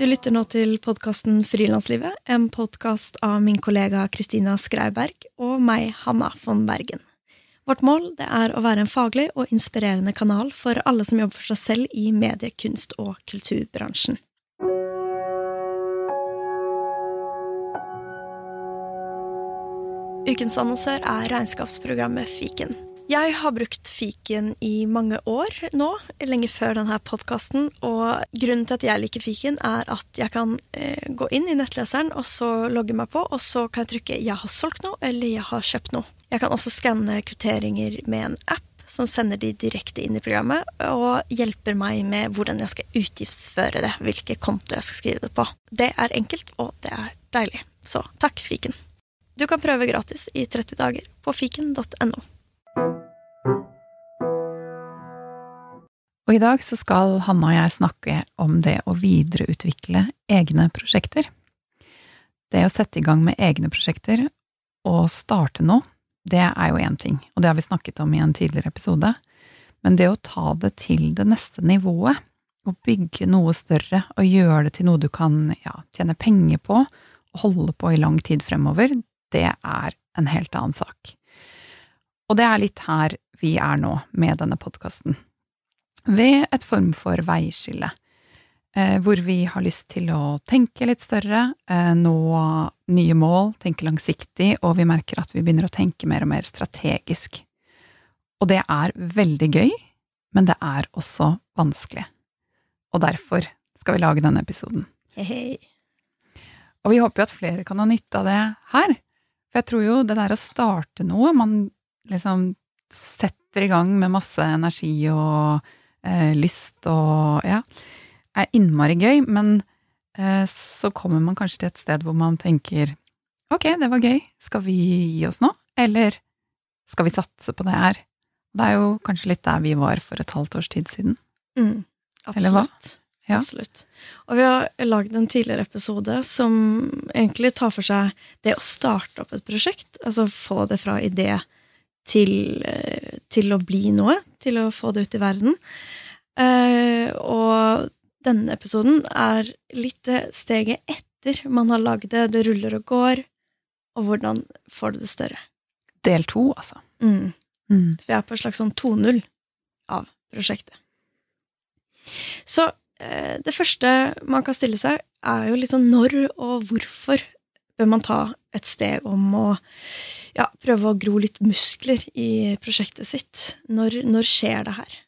Du lytter nå til podkasten Frilanslivet, en podkast av min kollega Kristina Skreiberg og meg, Hanna von Bergen. Vårt mål er å være en faglig og inspirerende kanal for alle som jobber for seg selv i medie-, kunst- og kulturbransjen. Ukens annonsør er regnskapsprogrammet Fiken. Jeg har brukt fiken i mange år nå, lenge før denne podkasten. Og grunnen til at jeg liker fiken, er at jeg kan eh, gå inn i nettleseren og så logge meg på, og så kan jeg trykke 'jeg har solgt noe' eller 'jeg har kjøpt noe'. Jeg kan også skanne kvitteringer med en app som sender de direkte inn i programmet, og hjelper meg med hvordan jeg skal utgiftsføre det, hvilke konto jeg skal skrive det på. Det er enkelt, og det er deilig. Så takk, fiken. Du kan prøve gratis i 30 dager på fiken.no. Og i dag så skal Hanna og jeg snakke om det å videreutvikle egne prosjekter. Det å sette i gang med egne prosjekter og starte noe, det er jo én ting, og det har vi snakket om i en tidligere episode, men det å ta det til det neste nivået, og bygge noe større og gjøre det til noe du kan ja, tjene penger på og holde på i lang tid fremover, det er en helt annen sak. Og det er litt her vi er nå med denne podkasten. Ved et form for veiskille, eh, hvor vi har lyst til å tenke litt større, eh, nå nye mål, tenke langsiktig, og vi merker at vi begynner å tenke mer og mer strategisk. Og det er veldig gøy, men det er også vanskelig. Og derfor skal vi lage denne episoden. Hei, hei. Og vi håper jo at flere kan ha nytte av det her. For jeg tror jo det der å starte noe, man liksom setter i gang med masse energi og eh, lyst og ja, er innmari gøy, men eh, så kommer man kanskje til et sted hvor man tenker ok, det var gøy, skal vi gi oss nå, eller skal vi satse på det her? Det er jo kanskje litt der vi var for et halvt års tid siden. Mm, Eller hva? Ja. Absolutt. Og vi har lagd en tidligere episode som egentlig tar for seg det å starte opp et prosjekt. Altså få det fra idé til, eh, til å bli noe. Til å få det ut i verden. Uh, og denne episoden er litt steget etter man har lagd det. Det ruller og går. Og hvordan får du det større. Del to, altså. Mm. Mm. Så vi er på et slags sånn 2-0 av prosjektet. Så uh, det første man kan stille seg, er jo sånn når og hvorfor bør man ta et steg om å ja, prøve å gro litt muskler i prosjektet sitt? Når, når skjer det her?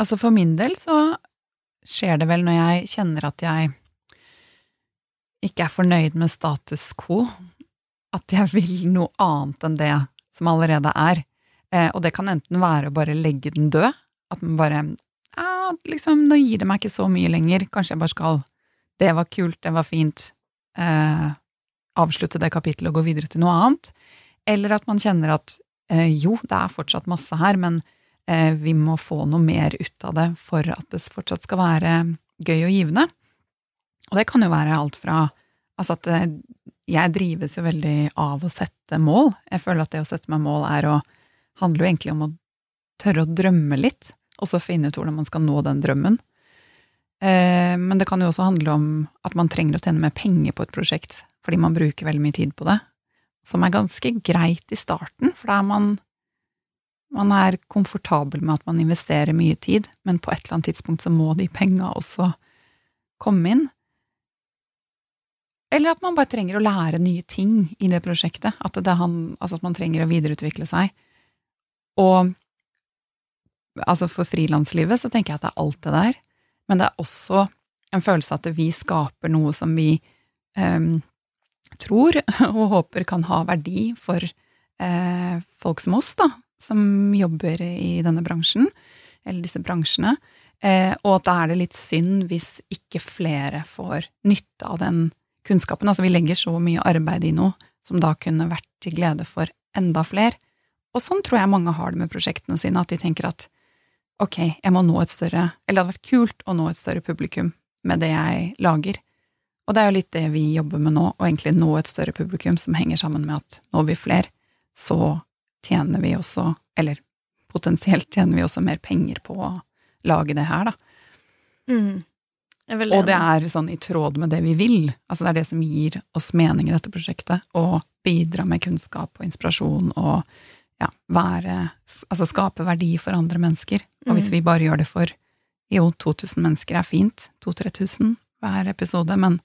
Altså for min del så skjer det vel når jeg kjenner at jeg ikke er fornøyd med status quo, at jeg vil noe annet enn det som allerede er. Eh, og det kan enten være å bare legge den død, at man bare ja, liksom, nå gir det meg ikke så mye lenger, kanskje jeg bare skal Det var kult, det var fint, eh, avslutte det kapittelet og gå videre til noe annet. Eller at man kjenner at eh, jo, det er fortsatt masse her, men eh, vi må få noe mer ut av det for at det fortsatt skal være gøy og givende. Og det kan jo være alt fra altså at eh, jeg drives jo veldig av å sette mål. Jeg føler at det å sette meg mål er å handler jo egentlig om å tørre å drømme litt, og så finne ut hvordan man skal nå den drømmen. Eh, men det kan jo også handle om at man trenger å tjene mer penger på et prosjekt, fordi man bruker veldig mye tid på det, som er ganske greit i starten, for da er man man er komfortabel med at man investerer mye tid, men på et eller annet tidspunkt så må de penga også komme inn. Eller at man bare trenger å lære nye ting i det prosjektet. At, det han, altså at man trenger å videreutvikle seg. Og altså for frilanslivet så tenker jeg at det er alt det der, men det er også en følelse at vi skaper noe som vi eh, tror og håper kan ha verdi for eh, folk som oss, da, som jobber i denne bransjen, eller disse bransjene, eh, og at da er det litt synd hvis ikke flere får nytte av den kunnskapen. Altså vi legger så mye arbeid i noe som da kunne vært til glede for enda flere. Og sånn tror jeg mange har det med prosjektene sine, at de tenker at ok, jeg må nå et større Eller det hadde vært kult å nå et større publikum med det jeg lager. Og det er jo litt det vi jobber med nå, å egentlig nå et større publikum som henger sammen med at når vi flere, så tjener vi også, eller potensielt tjener vi også mer penger på å lage det her, da. Mm. Og det er sånn i tråd med det vi vil. Altså det er det som gir oss mening i dette prosjektet. Å bidra med kunnskap og inspirasjon og ja, være Altså skape verdi for andre mennesker. Og hvis Mm. vi bare gjør det for Jo, 2000 mennesker er fint. 2000-3000 hver episode. Men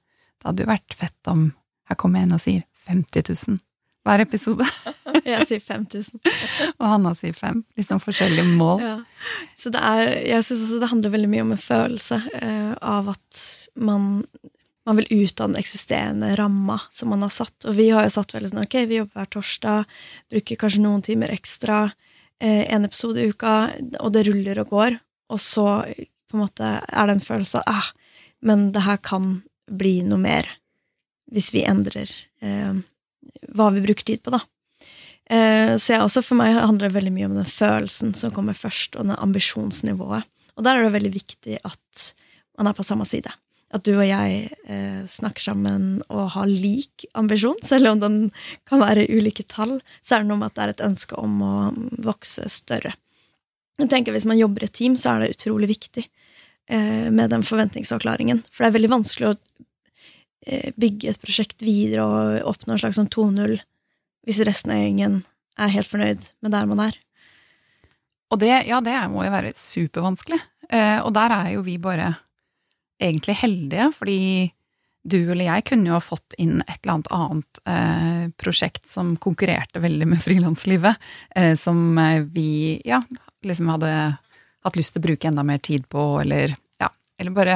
det hadde jo vært fett om Her kommer jeg inn og sier 50 000 hver episode. Jeg sier 5000. Og Hanna sier fem. Litt sånn forskjellige mål. Ja. Så det er, jeg syns også det handler veldig mye om en følelse eh, av at man, man vil ut av den eksisterende ramma som man har satt. Og vi har jo satt veldig sånn ok, vi jobber hver torsdag, bruker kanskje noen timer ekstra, eh, en episode i uka, og det ruller og går. Og så på en måte er det en følelse av ah, men det her kan bli noe mer hvis vi endrer eh, hva vi bruker tid på, da. Eh, så jeg også, for meg handler det veldig mye om den følelsen som kommer først, og det ambisjonsnivået. Og der er det veldig viktig at man er på samme side. At du og jeg eh, snakker sammen og har lik ambisjon, selv om den kan være ulike tall, så er det noe med at det er et ønske om å vokse større. Jeg tenker Hvis man jobber i et team, så er det utrolig viktig med den forventningsavklaringen. For det er veldig vanskelig å eh, bygge et prosjekt videre og oppnå en slags sånn 2-0 hvis resten av gjengen er helt fornøyd med der man er. Og det, ja, det må jo være supervanskelig. Eh, og der er jo vi bare egentlig heldige, fordi du eller jeg kunne jo ha fått inn et eller annet annet eh, prosjekt som konkurrerte veldig med frilanslivet, eh, som eh, vi ja, liksom hadde hatt lyst til å bruke enda mer tid på, eller ja, eller bare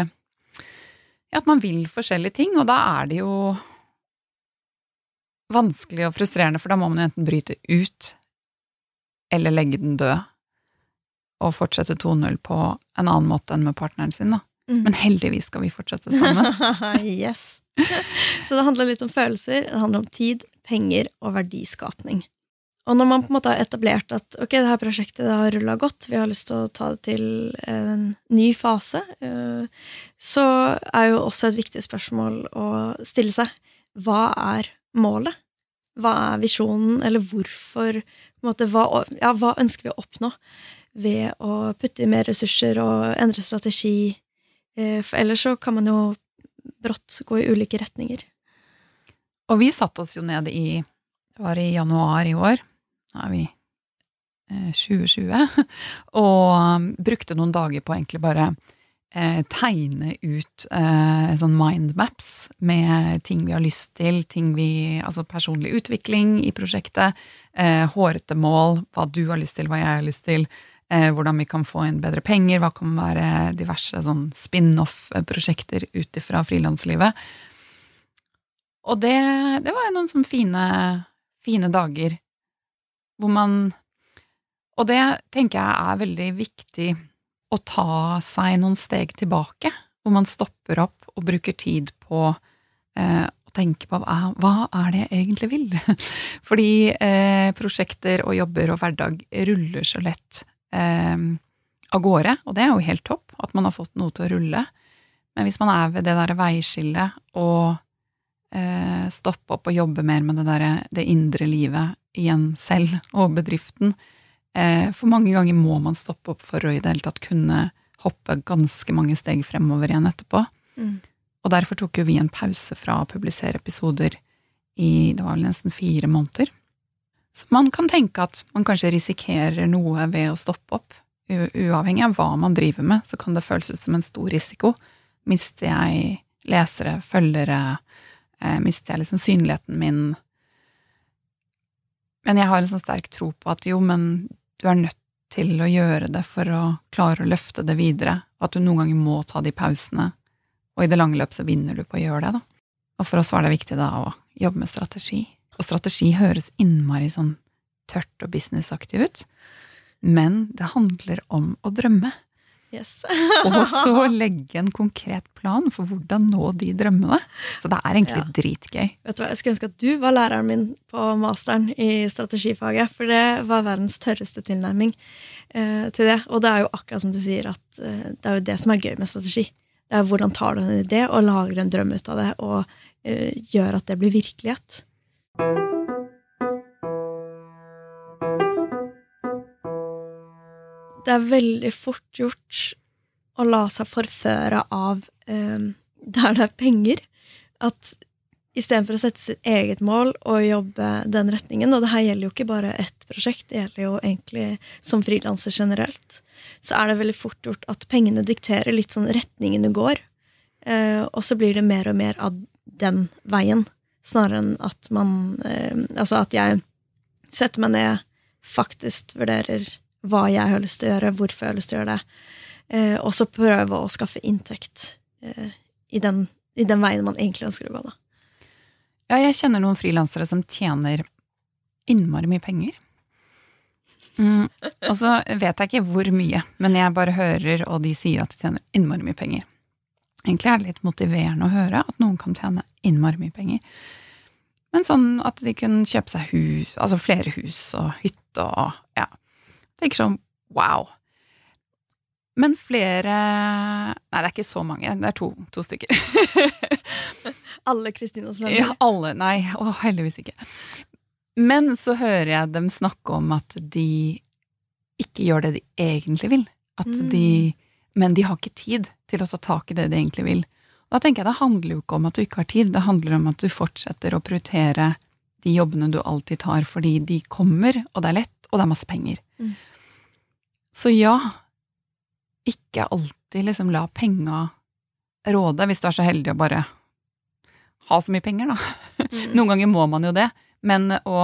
ja, at man vil forskjellige ting, og da er det jo vanskelig og frustrerende, for da må man jo enten bryte ut eller legge den død og fortsette 2-0 på en annen måte enn med partneren sin, da. Mm. Men heldigvis skal vi fortsette sammen. yes. Så det handler litt om følelser, det handler om tid, penger og verdiskapning. Og når man på en måte har etablert at ok, det her prosjektet det har rulla godt, vi har lyst til å ta det til en ny fase, eh, så er jo også et viktig spørsmål å stille seg hva er målet? Hva er visjonen, eller hvorfor måte, hva, ja, hva ønsker vi å oppnå ved å putte i mer ressurser og endre strategi? Eh, For ellers så kan man jo brått gå i ulike retninger. Og vi satte oss jo ned i Det var i januar i år. Nå er vi eh, 2020. Og um, brukte noen dager på egentlig bare eh, tegne ut eh, sånn mindmaps med ting vi har lyst til, ting vi Altså personlig utvikling i prosjektet, eh, hårete mål, hva du har lyst til, hva jeg har lyst til. Eh, hvordan vi kan få inn bedre penger, hva kan være diverse sånn spin-off-prosjekter ut ifra frilanslivet. Og det, det var jo noen sånne fine, fine dager hvor man Og det tenker jeg er veldig viktig å ta seg noen steg tilbake, hvor man stopper opp og bruker tid på eh, å tenke på hva, hva er det jeg egentlig vil? Fordi eh, prosjekter og jobber og hverdag ruller så lett eh, av gårde, og det er jo helt topp at man har fått noe til å rulle. Men hvis man er ved det der veiskillet og eh, stoppe opp og jobbe mer med det, der, det indre livet i en selv og bedriften. Eh, for mange ganger må man stoppe opp for å i det hele tatt kunne hoppe ganske mange steg fremover igjen etterpå. Mm. Og derfor tok jo vi en pause fra å publisere episoder i det var vel nesten fire måneder. Så man kan tenke at man kanskje risikerer noe ved å stoppe opp. Uavhengig av hva man driver med, så kan det føles ut som en stor risiko. Mister jeg lesere, følgere, eh, mister jeg liksom synligheten min? Men jeg har en sånn sterk tro på at jo, men du er nødt til å gjøre det for å klare å løfte det videre, og at du noen ganger må ta de pausene, og i det lange løp så vinner du på å gjøre det, da. Og for oss var det viktig da å jobbe med strategi. Og strategi høres innmari sånn tørt og businessaktig ut, men det handler om å drømme. Yes. Og så legge en konkret plan for hvordan nå de drømmene. Så det er egentlig Ja. dritgøy. Vet du hva, Jeg skulle ønske at du var læreren min på masteren i strategifaget, for det var verdens tørreste tilnærming eh, til det. Og det er jo akkurat som du sier, at eh, det er jo det som er gøy med strategi. Det er hvordan tar du en idé og lager en drøm ut av det, og eh, gjør at det blir virkelighet. Det er veldig fort gjort å la seg forføre av eh, der det er penger. At istedenfor å sette sitt eget mål og jobbe den retningen, og det her gjelder jo ikke bare ett prosjekt, det gjelder jo egentlig som frilanser generelt, så er det veldig fort gjort at pengene dikterer litt sånn retningen du går, eh, og så blir det mer og mer av den veien, snarere enn at man eh, Altså at jeg setter meg ned, faktisk vurderer hva jeg har lyst til å gjøre, hvorfor jeg har lyst til å gjøre det, eh, og så prøve å skaffe inntekt eh, i, den, i den veien man egentlig ønsker å gå, da. Ja, jeg kjenner noen frilansere som tjener innmari mye penger. Mm, og så vet jeg ikke hvor mye, men jeg bare hører, og de sier at de tjener innmari mye penger. Egentlig er det litt motiverende å høre at noen kan tjene innmari mye penger. Men sånn at de kunne kjøpe seg hus, altså flere hus og hytte og ja. Tenker sånn wow. Men flere Nei, det er ikke så mange. Det er to, to stykker. alle Kristinas venner? Ja, alle. Nei, å, heldigvis ikke. Men så hører jeg dem snakke om at de ikke gjør det de egentlig vil. Mm. de Men de har ikke tid til å ta tak i det de egentlig vil. Da tenker jeg det handler jo ikke om at du ikke har tid, det handler om at du fortsetter å prioritere de jobbene du alltid tar, fordi de kommer, og det er lett, og det er masse penger. Mm. Så ja, ikke alltid liksom la penga råde, hvis du er så heldig å bare ha så mye penger, da. Mm. Noen ganger må man jo det, men å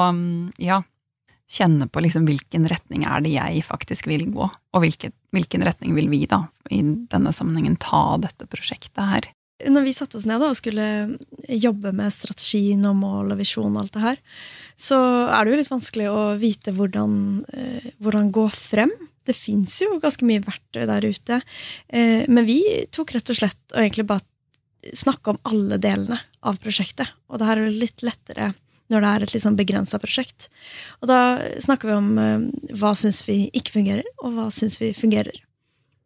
ja, kjenne på liksom hvilken retning er det jeg faktisk vil gå, og hvilken, hvilken retning vil vi, da, i denne sammenhengen, ta dette prosjektet her. Når vi satte oss ned da, og skulle jobbe med strategien og mål og visjon og alt det her, så er det jo litt vanskelig å vite hvordan, eh, hvordan gå frem. Det fins jo ganske mye verktøy der ute. Eh, men vi tok rett og slett og egentlig bare snakke om alle delene av prosjektet. Og det her er litt lettere når det er et litt sånn begrensa prosjekt. Og da snakker vi om eh, hva syns vi ikke fungerer, og hva syns vi fungerer.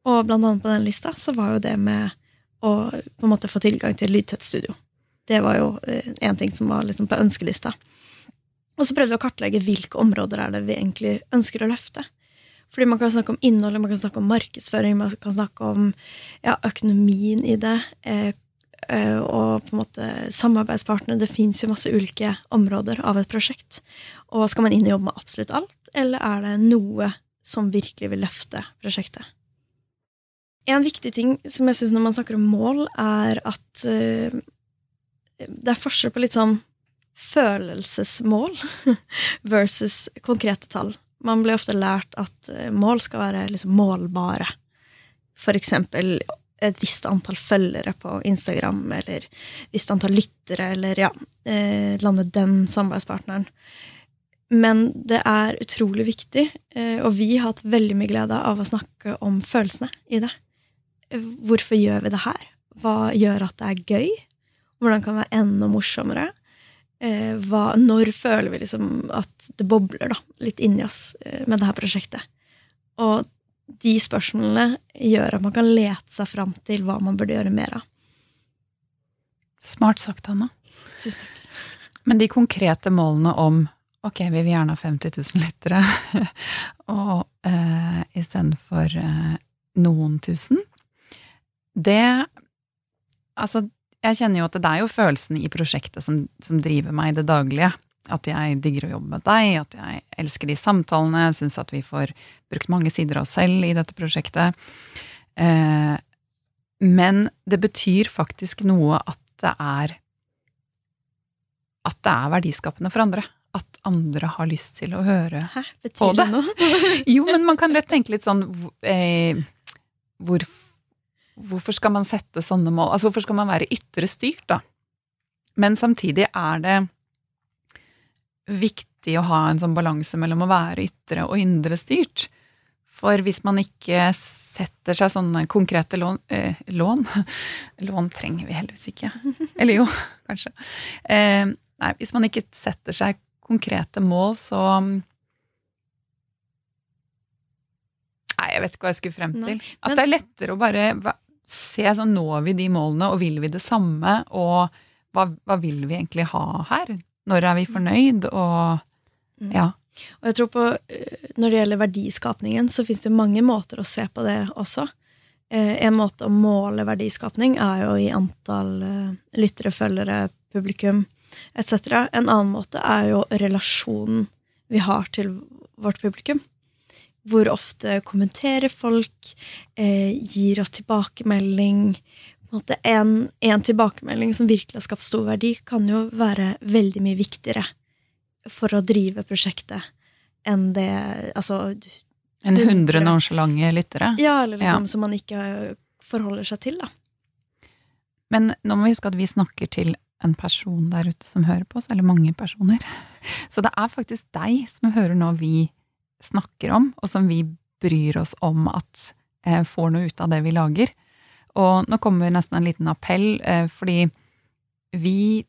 Og blant annet på den lista så var jo det med å på en måte få tilgang til lydtett studio. Det var jo én eh, ting som var liksom på ønskelista. Og så prøvde vi å kartlegge hvilke områder er det vi egentlig ønsker å løfte. Fordi man kan snakke om innholdet, man kan snakke om markedsføring, man kan snakke om ja, økonomien i det, eh, Eh, og på en måte samarbeidspartnere. Det fins jo masse ulike områder av et prosjekt. Og skal man inn og jobbe med absolutt alt, eller er det noe som virkelig vil løfte prosjektet? En viktig ting som jeg syns når man snakker om mål, er at uh, det er forskjell på litt sånn følelsesmål versus konkrete tall. Man blir ofte lært at uh, mål skal være liksom målbare. Eksempel et visst antall følgere på Instagram, eller et visst antall lyttere, eller ja, eh, lande den samarbeidspartneren. Men det er utrolig viktig, eh, og vi har hatt veldig mye glede av å snakke om følelsene i det. Hvorfor gjør vi det her? Hva gjør at det er gøy? Hvordan kan det være enda morsommere? Eh, hva, når føler vi liksom at det bobler da, litt inni oss eh, med det her prosjektet? Og de spørsmålene gjør at man kan lete seg fram til hva man burde gjøre mer av. Smart sagt, Hanna. Tusen takk. Men de konkrete målene om ok, vi vil gjerne ha 50 000 lyttere, og eh, istedenfor eh, noen tusen Det Altså, jeg kjenner jo at det er jo følelsene i prosjektet som, som driver meg i det daglige. At jeg digger å jobbe med deg, at jeg elsker de samtalene, syns at vi får brukt mange sider av oss selv i dette prosjektet. Eh, men det betyr faktisk noe at det er At det er verdiskapende for andre. At andre har lyst til å høre Hæ, på det. det noe? jo, men man kan lett tenke litt sånn eh, hvor, Hvorfor skal man sette sånne mål? Altså, hvorfor skal man være ytre styrt, da? Men samtidig er det viktig å ha en sånn balanse mellom å være ytre og indre styrt. For hvis man ikke setter seg sånne konkrete lån eh, Lån Lån trenger vi heldigvis ikke. Eller jo, kanskje. Eh, nei, hvis man ikke setter seg konkrete mål, så Nei, jeg vet ikke hva jeg skulle frem til. Nei, men, At det er lettere å bare se sånn Når vi de målene, og vil vi det samme? Og hva, hva vil vi egentlig ha her? Når er vi fornøyd, og mm. ja. Og jeg tror på, eh, Når det gjelder verdiskapningen, så fins det mange måter å se på det også. Eh, en måte å måle verdiskapning er jo i antall eh, lyttere, følgere, publikum etc. En annen måte er jo relasjonen vi har til vårt publikum. Hvor ofte kommenterer folk, eh, gir oss tilbakemelding. En, en, en tilbakemelding som virkelig har skapt stor verdi, kan jo være veldig mye viktigere for å drive prosjektet enn det Altså En hundre nonsjalante lyttere? Ja, eller liksom ja. som man ikke forholder seg til, da. Men nå må vi huske at vi snakker til en person der ute som hører på oss, eller mange personer. Så det er faktisk deg som hører nå vi snakker om, og som vi bryr oss om at eh, får noe ut av det vi lager. Og nå kommer nesten en liten appell, eh, fordi vi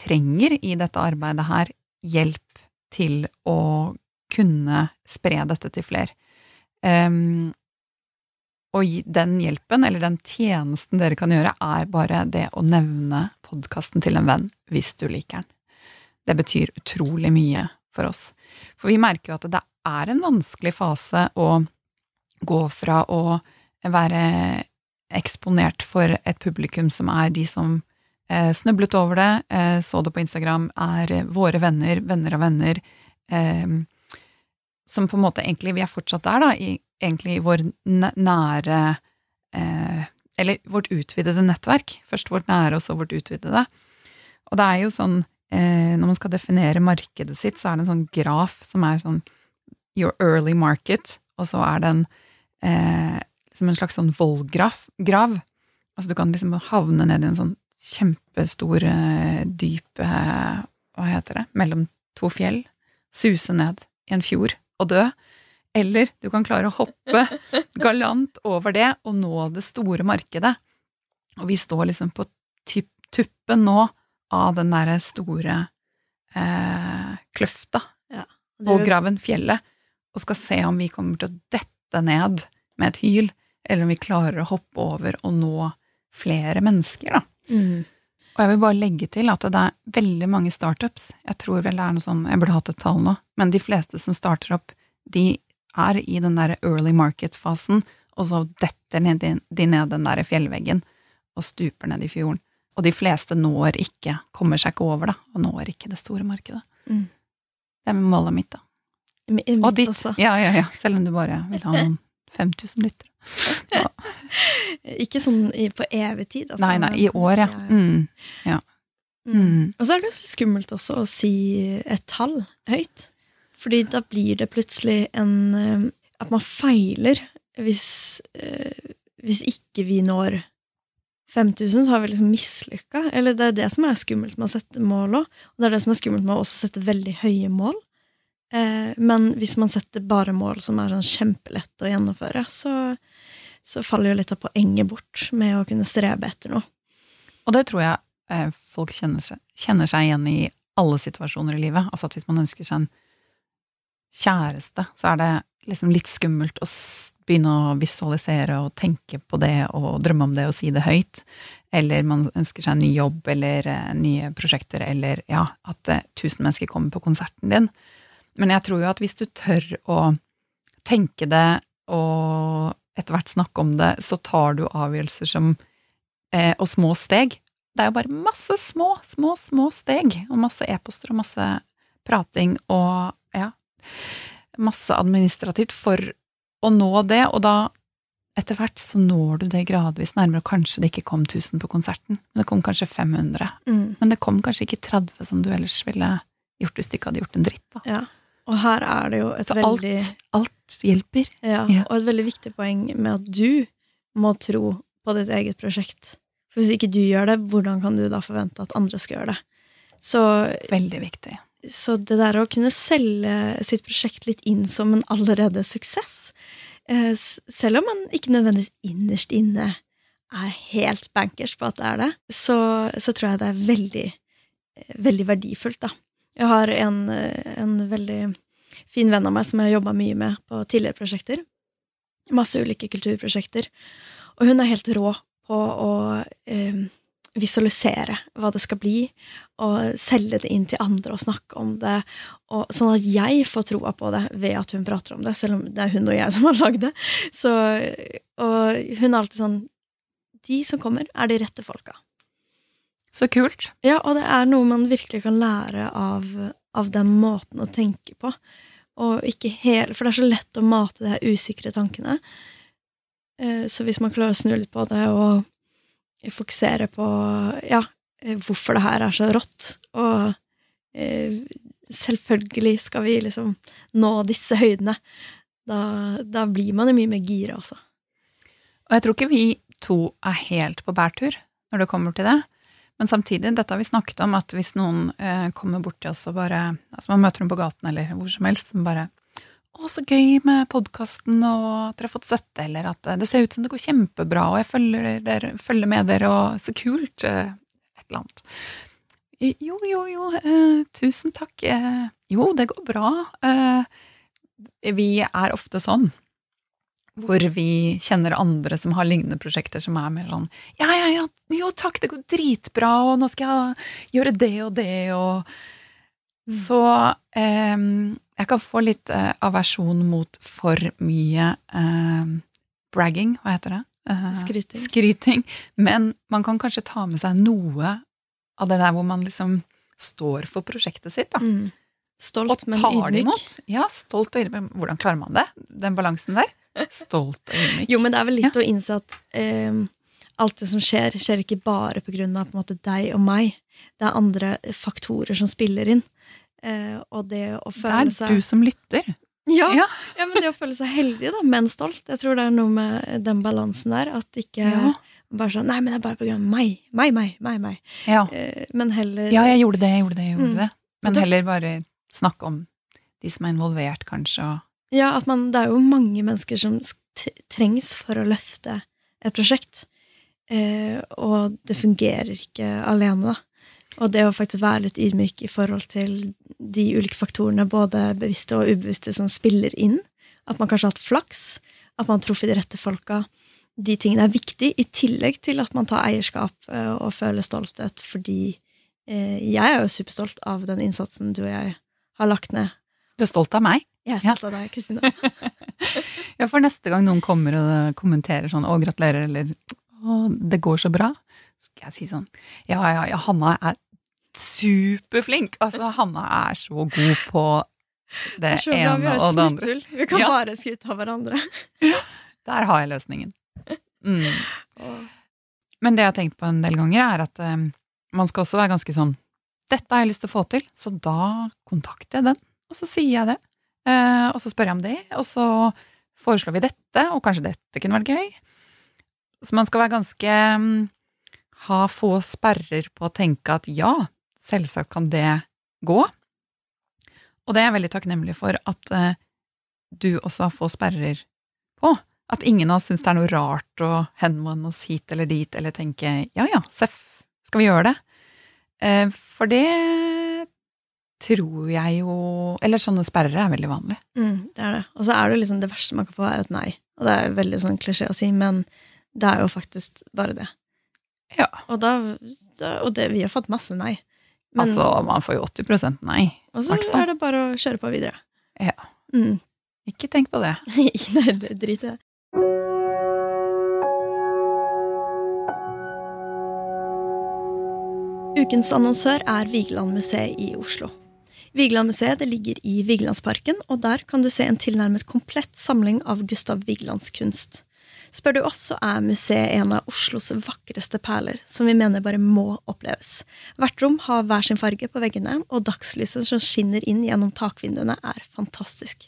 trenger i dette arbeidet her hjelp til å kunne spre dette til flere. Um, og den hjelpen, eller den tjenesten dere kan gjøre, er bare det å nevne podkasten til en venn hvis du liker den. Det betyr utrolig mye for oss. For vi merker jo at det er en vanskelig fase å gå fra å være eksponert for et publikum som er de som eh, snublet over det, eh, så det på Instagram, er våre venner, venner av venner, eh, som på en måte egentlig Vi er fortsatt der, da, i egentlig vår nære Eller vårt utvidede nettverk. Først vårt nære, og så vårt utvidede. Og det er jo sånn Når man skal definere markedet sitt, så er det en sånn graf som er sånn Your early market, og så er det en eh, som en slags sånn vollgrav. Altså du kan liksom havne ned i en sånn kjempestor, eh, dyp eh, Hva heter det? Mellom to fjell. Suse ned i en fjord og dø. Eller du kan klare å hoppe galant over det og nå det store markedet. Og vi står liksom på tuppen nå av den derre store eh, kløfta ja, graven fjellet, og skal se om vi kommer til å dette ned med et hyl, eller om vi klarer å hoppe over og nå flere mennesker, da. Mm. Og jeg vil bare legge til at det er veldig mange startups. Jeg tror vel det er noe sånn, jeg burde hatt et tall nå, men de fleste som starter opp, de er i den der early market-fasen, og så detter de ned den der fjellveggen og stuper ned i fjorden. Og de fleste når ikke, kommer seg ikke over, da, og når ikke det store markedet. Mm. Det er målet mitt, da. Mitt og ditt. Også. Ja, ja, ja. Selv om du bare vil ha noen 5000 lyttere. Ikke sånn på evig tid, altså. Nei, nei, i år, ja. Mm. ja. Mm. mm. Og så er det jo skummelt også å si et tall høyt. Fordi da blir det plutselig en eh, At man feiler hvis, eh, hvis ikke vi når 5000, så har vi liksom mislykka. Eller det er det som er skummelt med å sette mål òg. Og det er det som er skummelt med å også sette veldig høye mål. Eh, men hvis man setter bare mål som er sånn kjempelett å gjennomføre, så, så faller jo litt av poenget bort med å kunne strebe etter noe. Og det tror jeg eh, folk kjenner seg, kjenner seg, igjen i alle situasjoner i livet. Altså at hvis man ønsker seg en kjæreste, så er det liksom litt skummelt å begynne å visualisere og tenke på det og drømme om det og si det høyt. Eller man ønsker seg en ny jobb eller uh, nye prosjekter, eller ja, at uh, tusen mennesker kommer på konserten din. Men jeg tror jo at hvis du tør å tenke det og etter hvert snakke om det, så tar du avgjørelser som eh, Og små steg. Det er jo bare masse små, små, små steg, og masse e-poster og masse prating og ja, masse administrativt for å nå det, og da etter hvert så når du det gradvis nærmere, og kanskje det ikke kom 1000 på konserten, men det kom kanskje 500. Mm. Men det kom kanskje ikke 30 som du ellers ville gjort hvis du ikke hadde gjort en dritt. da. Ja. Og her er det jo et Så veldig alt, alt hjelper. Ja, ja, og et veldig viktig poeng med at du må tro på ditt eget prosjekt. For hvis ikke du gjør det, hvordan kan du da forvente at andre skal gjøre det? Så, veldig viktig. Så det der å kunne selge sitt prosjekt litt inn som en allerede suksess, selv om man ikke nødvendigvis innerst inne er helt bankers på at det er det, så, så tror jeg det er veldig, eh, veldig verdifullt, da. Jeg har en, en veldig fin venn av meg som jeg har jobba mye med på tidligere prosjekter. Masse ulike kulturprosjekter. Og hun er helt rå på å eh, visualisere hva det skal bli, og selge det inn til andre og snakke om det, og, sånn at jeg får troa på det ved at hun prater om det, selv om det er hun og jeg som har lagd det. Så, og hun er alltid sånn De som kommer, er de rette folka. Så kult. Ja, og det er noe man virkelig kan lære av, av den måten å tenke på. Og ikke hele, for det er så lett å mate de her usikre tankene. Eh, så hvis man klarer å snu litt på det og fokusere på ja, eh, hvorfor det her er så rått, og eh, selvfølgelig skal vi liksom nå disse høydene, da, da blir man jo mye mer gira også. Og jeg tror ikke vi to er helt på bærtur når det kommer til det. Men samtidig, dette har vi snakket om, at hvis noen eh, kommer bort til oss og bare altså Man møter dem på gaten eller hvor som helst, som bare 'Å, så gøy med podkasten, og at dere har fått støtte', eller at eh, 'det ser ut som det går kjempebra, og jeg følger, dere, følger med dere, og så kult', eh, et eller annet. Jo, jo, jo, eh, tusen takk. Jo, det går bra. Vi er ofte sånn. Hvor vi kjenner andre som har lignende prosjekter, som er mer sånn Ja, ja, ja, jo takk, det går dritbra, og nå skal jeg gjøre det og det, og. Så eh, jeg kan få litt eh, aversjon mot for mye eh, bragging, hva heter det? Eh, skryting. skryting. Men man kan kanskje ta med seg noe av det der hvor man liksom står for prosjektet sitt. da. Mm. Stolt, men ydmyk. Ja, stolt og ydmyk. Hvordan klarer man det? Den balansen der? Stolt og ydmyk. Jo, men det er vel litt ja. å innse at eh, alt det som skjer, skjer ikke bare på grunn av på måte, deg og meg. Det er andre faktorer som spiller inn. Eh, og det å føle seg Det er du som lytter. Ja, ja. ja, men det å føle seg heldig, da, men stolt. Jeg tror det er noe med den balansen der. At ikke ja. bare sånn Nei, men det er bare på grunn av meg. Meg, meg, meg. meg. Ja. Eh, men heller Ja, jeg gjorde det, jeg gjorde det, jeg gjorde mm. det. Men heller bare snakke om de som er involvert, kanskje, og Ja, at man Det er jo mange mennesker som trengs for å løfte et prosjekt. Eh, og det fungerer ikke alene, da. Og det å faktisk være litt ydmyk i forhold til de ulike faktorene, både bevisste og ubevisste, som spiller inn. At man kanskje har hatt flaks, at man har truffet de rette folka. De tingene er viktig, i tillegg til at man tar eierskap eh, og føler stolthet, fordi eh, jeg er jo superstolt av den innsatsen du og jeg har lagt ned. Du er stolt av meg? Jeg er stolt ja. av deg, Kristine. ja, for neste gang noen kommer og kommenterer sånn 'Å, gratulerer', eller 'Å, det går så bra', skal jeg si sånn Ja, ja, ja, Hanna er superflink! Altså, Hanna er så god på det, ene og det andre. Vi kan ja. bare skryte av hverandre. Der har jeg løsningen. Mm. Men det jeg har tenkt på en del ganger, er at um, man skal også være ganske sånn Dette har jeg lyst til å få til, så da kontakter jeg den, og så sier jeg det. Uh, og så spør jeg om det, og så foreslår vi dette, og kanskje dette kunne vært gøy. Så man skal være ganske um, ha få sperrer på å tenke at ja, selvsagt kan det gå. Og det er jeg veldig takknemlig for at uh, du også har fått sperrer på. At ingen av oss syns det er noe rart å henvende oss hit eller dit, eller tenke ja ja, seff, skal vi gjøre det? Uh, for det tror jeg jo Eller sånne sperrer er veldig vanlig. Mm, det er det. Og så er det liksom det verste man kan få, er et nei. Og det er veldig sånn klisjé å si, men det er jo faktisk bare det. Ja. Og, da, og det, vi har fått masse nei. Men, altså, man får jo 80 nei. Og så er det bare å kjøre på videre. Ja. Mm. Ikke tenk på det. nei, det driter jeg Ukens annonsør er Vigelandmuseet i Oslo. Vigelandmuseet ligger i Vigelandsparken, og der kan du se en tilnærmet komplett samling av Gustav Vigelands kunst. Spør du oss, så er museet en av Oslos vakreste perler, som vi mener bare må oppleves. Hvert rom har hver sin farge på veggene, og dagslyset som skinner inn gjennom takvinduene, er fantastisk.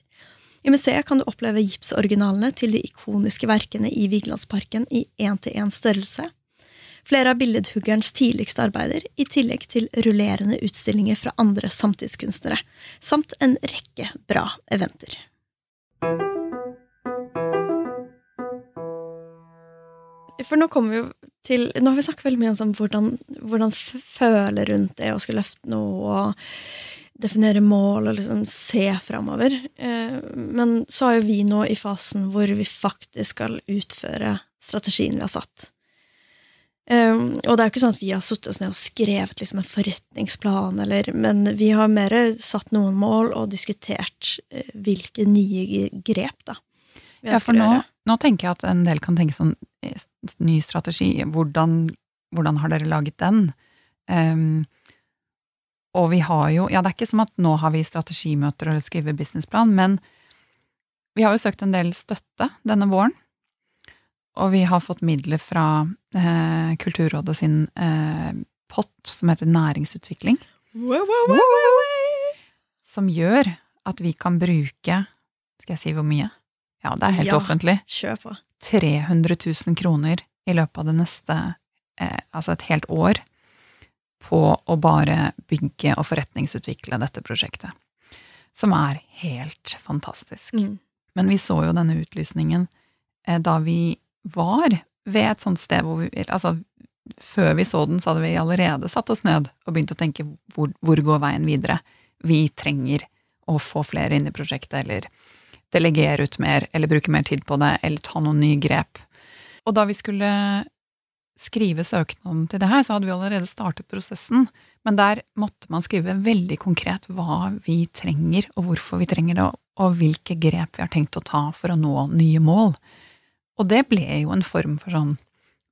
I museet kan du oppleve gipsoriginalene til de ikoniske verkene i Vigelandsparken i én-til-én størrelse. Flere av billedhuggerens tidligste arbeider, i tillegg til rullerende utstillinger fra andre samtidskunstnere, samt en rekke bra eventer. For nå kommer vi jo til Nå har vi snakket veldig mye om sånn, hvordan, hvordan føle rundt det å skulle løfte noe og definere mål og liksom se framover. Eh, men så er jo vi nå i fasen hvor vi faktisk skal utføre strategien vi har satt. Um, og det er jo ikke sånn at vi har satt oss ned og skrevet liksom en forretningsplan, eller, men vi har mer satt noen mål og diskutert uh, hvilke nye grep da, vi ja, for nå, nå, tenker jeg at en del kan tenke sånn eh, ny strategi, hvordan, hvordan har dere laget den? Um, og vi har jo Ja, det er ikke som at nå har vi strategimøter og skriver businessplan, men vi har jo søkt en del støtte denne våren. Og vi har fått midler fra eh, Kulturrådet sin eh, pott som heter Næringsutvikling. Wow, wow, wow, som gjør at vi kan bruke Skal jeg si hvor mye? Ja, det er helt ja, offentlig. Kjør på. 300 000 kroner i løpet av det neste eh, Altså et helt år på å bare bygge og forretningsutvikle dette prosjektet. Som er helt fantastisk. Mm. Men vi så jo denne utlysningen eh, da vi var ved et sånt sted hvor vi Altså, før vi så den, så hadde vi allerede satt oss ned og begynt å tenke hvor, hvor går veien videre? Vi trenger å få flere inn i prosjektet, eller delegere ut mer, eller bruke mer tid på det, eller ta noen nye grep. Og da vi skulle skrive søknaden til det her, så hadde vi allerede startet prosessen, men der måtte man skrive veldig konkret hva vi trenger, og hvorfor vi trenger det, og hvilke grep vi har tenkt å ta for å nå nye mål. Og det ble jo en form for sånn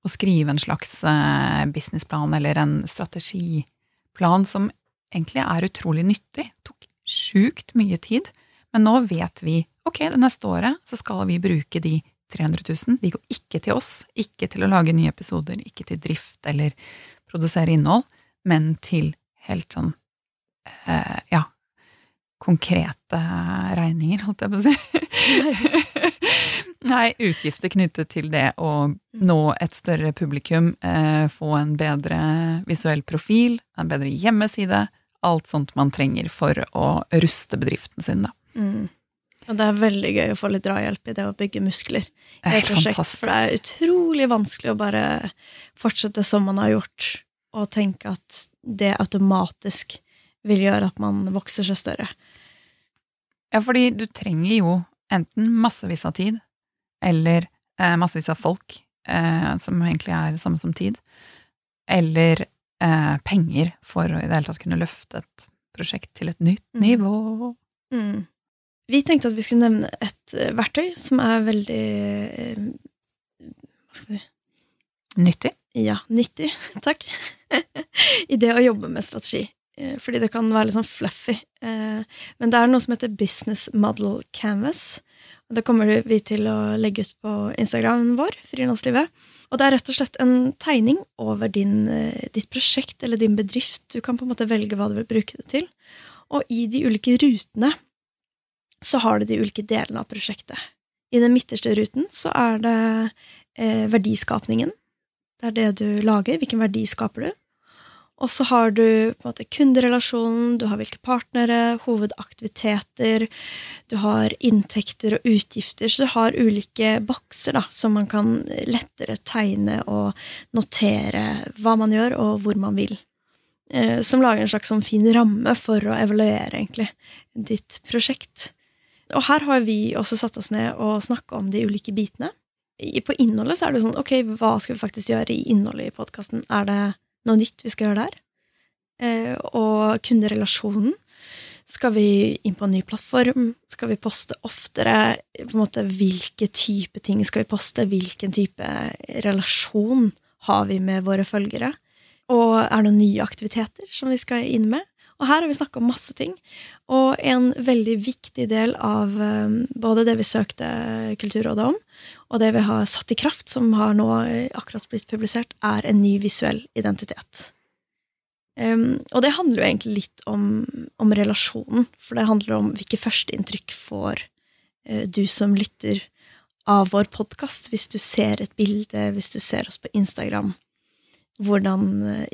å skrive en slags eh, businessplan eller en strategiplan som egentlig er utrolig nyttig. Det tok sjukt mye tid, men nå vet vi ok, det neste året så skal vi bruke de 300 000. De går ikke til oss, ikke til å lage nye episoder, ikke til drift eller produsere innhold, men til helt sånn eh, ja, konkrete regninger, holdt jeg på å si. Nei, utgifter knyttet til det å nå et større publikum, eh, få en bedre visuell profil, en bedre hjemmeside, alt sånt man trenger for å ruste bedriften sin, da. Mm. Og det er veldig gøy å få litt drahjelp i det å bygge muskler. Det er prosjekt, For det er utrolig vanskelig å bare fortsette som man har gjort, og tenke at det automatisk vil gjøre at man vokser seg større. Ja, fordi du trenger jo enten massevis av tid, eller eh, massevis av folk, eh, som egentlig er det samme som tid, eller eh, penger for å i det hele tatt kunne løfte et prosjekt til et nytt mm. nivå. Mm. Vi tenkte at vi skulle nevne et uh, verktøy som er veldig uh, Hva skal vi Nyttig? Ja, nyttig. Takk. I det å jobbe med strategi. Uh, fordi det kan være litt sånn fluffy. Men det er noe som heter Business Model Canvas. Det kommer vi til å legge ut på Instagramen vår, friluftslivet. Og det er rett og slett en tegning over din, eh, ditt prosjekt eller din bedrift. Du kan på en måte velge hva du vil bruke det til. Og i de ulike rutene så har du de ulike delene av prosjektet. I den midterste ruten så er det eh, verdiskapningen. Det er det du lager. Hvilken verdi skaper du? Og så har du på en måte kunderelasjonen, du har hvilke partnere, hovedaktiviteter, du har inntekter og utgifter, så du har ulike bokser da, som man kan lettere tegne og notere hva man gjør, og hvor man vil. Eh, som lager en slags sånn fin ramme for å evaluere egentlig ditt prosjekt. Og her har vi også satt oss ned og snakka om de ulike bitene. På innholdet så er det sånn, ok, hva skal vi faktisk gjøre i innholdet i podkasten? Er det noe nytt vi skal gjøre der. Eh, og kunderelasjonen. Skal vi inn på en ny plattform? Skal vi poste oftere? På en måte, Hvilke type ting skal vi poste? Hvilken type relasjon har vi med våre følgere? Og er det noen nye aktiviteter som vi skal inn med? Og her har vi snakka om masse ting. Og en veldig viktig del av um, både det vi søkte Kulturrådet om, og det vi har satt i kraft, som har nå eh, akkurat blitt publisert, er en ny visuell identitet. Um, og det handler jo egentlig litt om, om, relasjonen, for det handler om hvilke førsteinntrykk får uh, du som lytter av vår podkast, hvis du ser et bilde, hvis du ser oss på Instagram. Hvordan,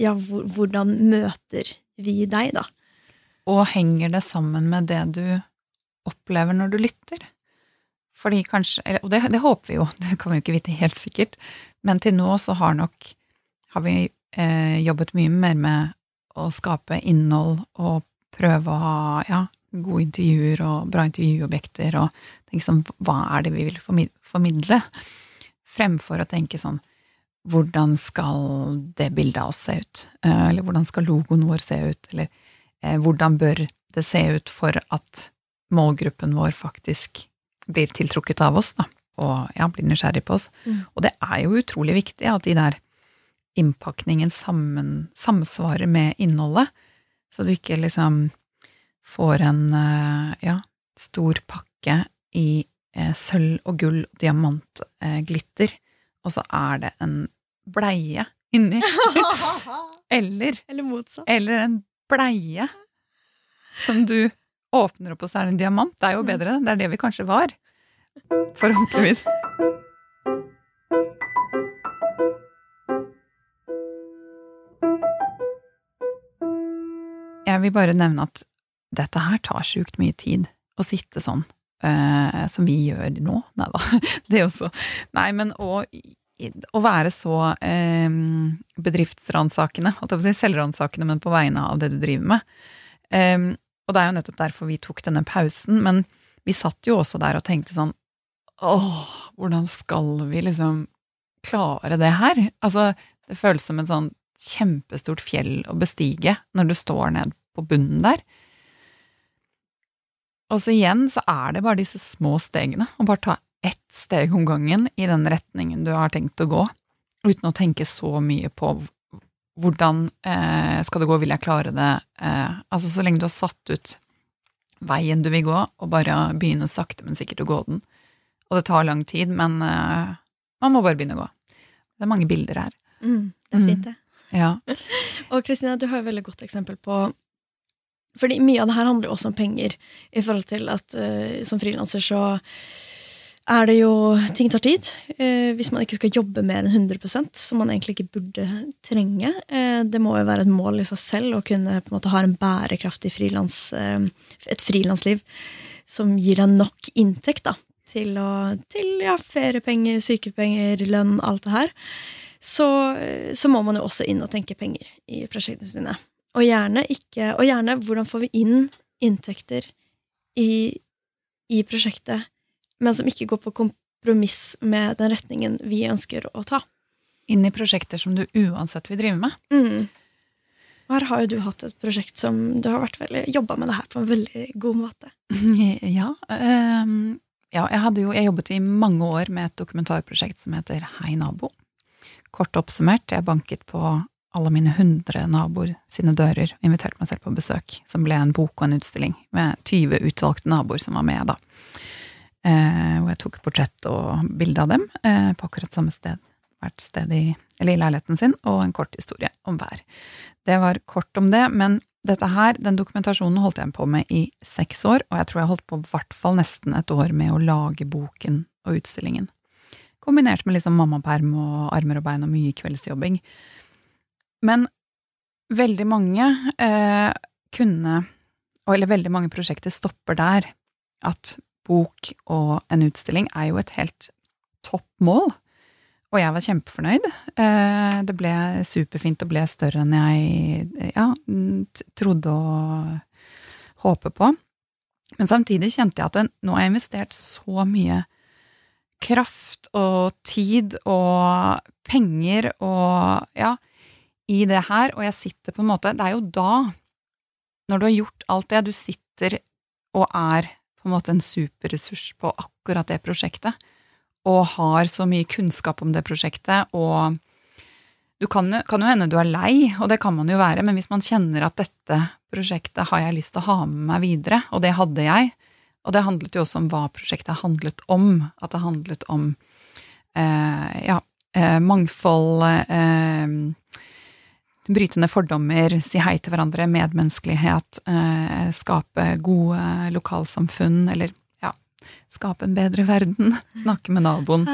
ja, hvordan møter vi deg, da? Og henger det sammen med det du opplever når du lytter? Fordi kanskje, Og det, det håper vi jo, det kan vi jo ikke vite helt sikkert, men til nå så har nok har vi eh, jobbet mye mer med å skape innhold og prøve å ha ja, gode intervjuer og bra intervjuobjekter og tenke sånn hva er det vi vil formidle, fremfor å tenke sånn hvordan skal det bildet av oss se ut? Eh, eller hvordan skal logoen vår se ut? Eller hvordan bør det se ut for at målgruppen vår faktisk blir tiltrukket av oss, da, og ja, blir nysgjerrig på oss? Mm. Og det er jo utrolig viktig at de der innpakningen sammen, samsvarer med innholdet, så du ikke liksom får en eh, ja, stor pakke i eh, sølv og gull og diamantglitter, og så er det en bleie inni. eller, Eller eller en bleie som du åpner opp, og så er det en diamant. Det er jo bedre. Det er det vi kanskje var. Forhåpentligvis. Jeg vil bare nevne at dette her tar sjukt mye tid å sitte sånn Uh, som vi gjør nå. Nei da, det også. Nei, men å, å være så eh, bedriftsransakende, si selvransakende, men på vegne av det du driver med. Eh, og det er jo nettopp derfor vi tok denne pausen, men vi satt jo også der og tenkte sånn Åh, hvordan skal vi liksom klare det her? Altså, det føles som et sånn kjempestort fjell å bestige når du står ned på bunnen der. Og så igjen så er det bare disse små stegene, å bare ta ett steg om gangen i den retningen du har tenkt å gå, uten å tenke så mye på hvordan eh, skal det gå, vil jeg klare det? Eh, altså så lenge du har satt ut veien du vil gå, og bare begynne sakte, men sikkert å gå den. Og det tar lang tid, men eh, man må bare begynne å gå. Det er mange bilder her. Mm, det er fint, det. Ja. Og Kristina, du har et veldig godt eksempel på Fordi mye av det her handler jo også om penger, i forhold til at uh, som frilanser så er det jo Ting tar tid. eh, hvis man ikke skal jobbe mer enn 100% som man egentlig ikke burde trenge. Eh, det må jo være et mål i seg selv å kunne på en måte ha en bærekraftig frilans, eh, et frilansliv som gir deg nok inntekt da, til, å, til ja, feriepenger, sykepenger, lønn, alt det her. Så, så må man jo også inn og tenke penger i prosjektene sine. Og gjerne, ikke, og gjerne hvordan får vi inn inntekter i, i prosjektet, men som ikke går på kompromiss med den retningen vi ønsker å ta. Inn i prosjekter som du uansett vil drive med. Mm. Og her har jo du hatt et prosjekt som du har vært jobba med det her på en veldig god måte. Ja, ehm, ja jeg, jo, jeg jobbet i mange år med et dokumentarprosjekt som heter Hei nabo. Kort oppsummert, jeg banket på alle mine hundre naboer sine dører og inviterte meg selv på besøk, som ble en bok og en utstilling med 20 utvalgte naboer som var med, da. Eh, hvor jeg tok portrett og bilde av dem eh, på akkurat samme sted, hvert sted i, eller i leiligheten sin, og en kort historie om hver. Det var kort om det, men dette her, den dokumentasjonen holdt jeg på med i seks år, og jeg tror jeg holdt på i hvert fall nesten et år med å lage boken og utstillingen. Kombinert med liksom mammaperm og armer og bein og mye kveldsjobbing. Men veldig mange eh, kunne, eller veldig mange prosjekter stopper der. At bok og en utstilling er jo et helt topp mål. Og jeg var kjempefornøyd. Eh, det ble superfint og ble større enn jeg ja, trodde og håpe på. Men samtidig kjente jeg at nå har jeg investert så mye kraft og tid og penger og ja, i det her, og jeg sitter på en måte Det er jo da, når du har gjort alt det, du sitter og er på en måte en superressurs på akkurat det prosjektet, og har så mye kunnskap om det prosjektet, og du kan, kan jo hende du er lei, og det kan man jo være, men hvis man kjenner at dette prosjektet har jeg lyst til å ha med meg videre, og det hadde jeg, og det handlet jo også om hva prosjektet handlet om, at det handlet om eh, ja, eh, mangfold, eh, bryte ned fordommer, si hei til hverandre, medmenneskelighet, eh, skape gode lokalsamfunn, eller ja, skape en bedre verden, snakke med naboen.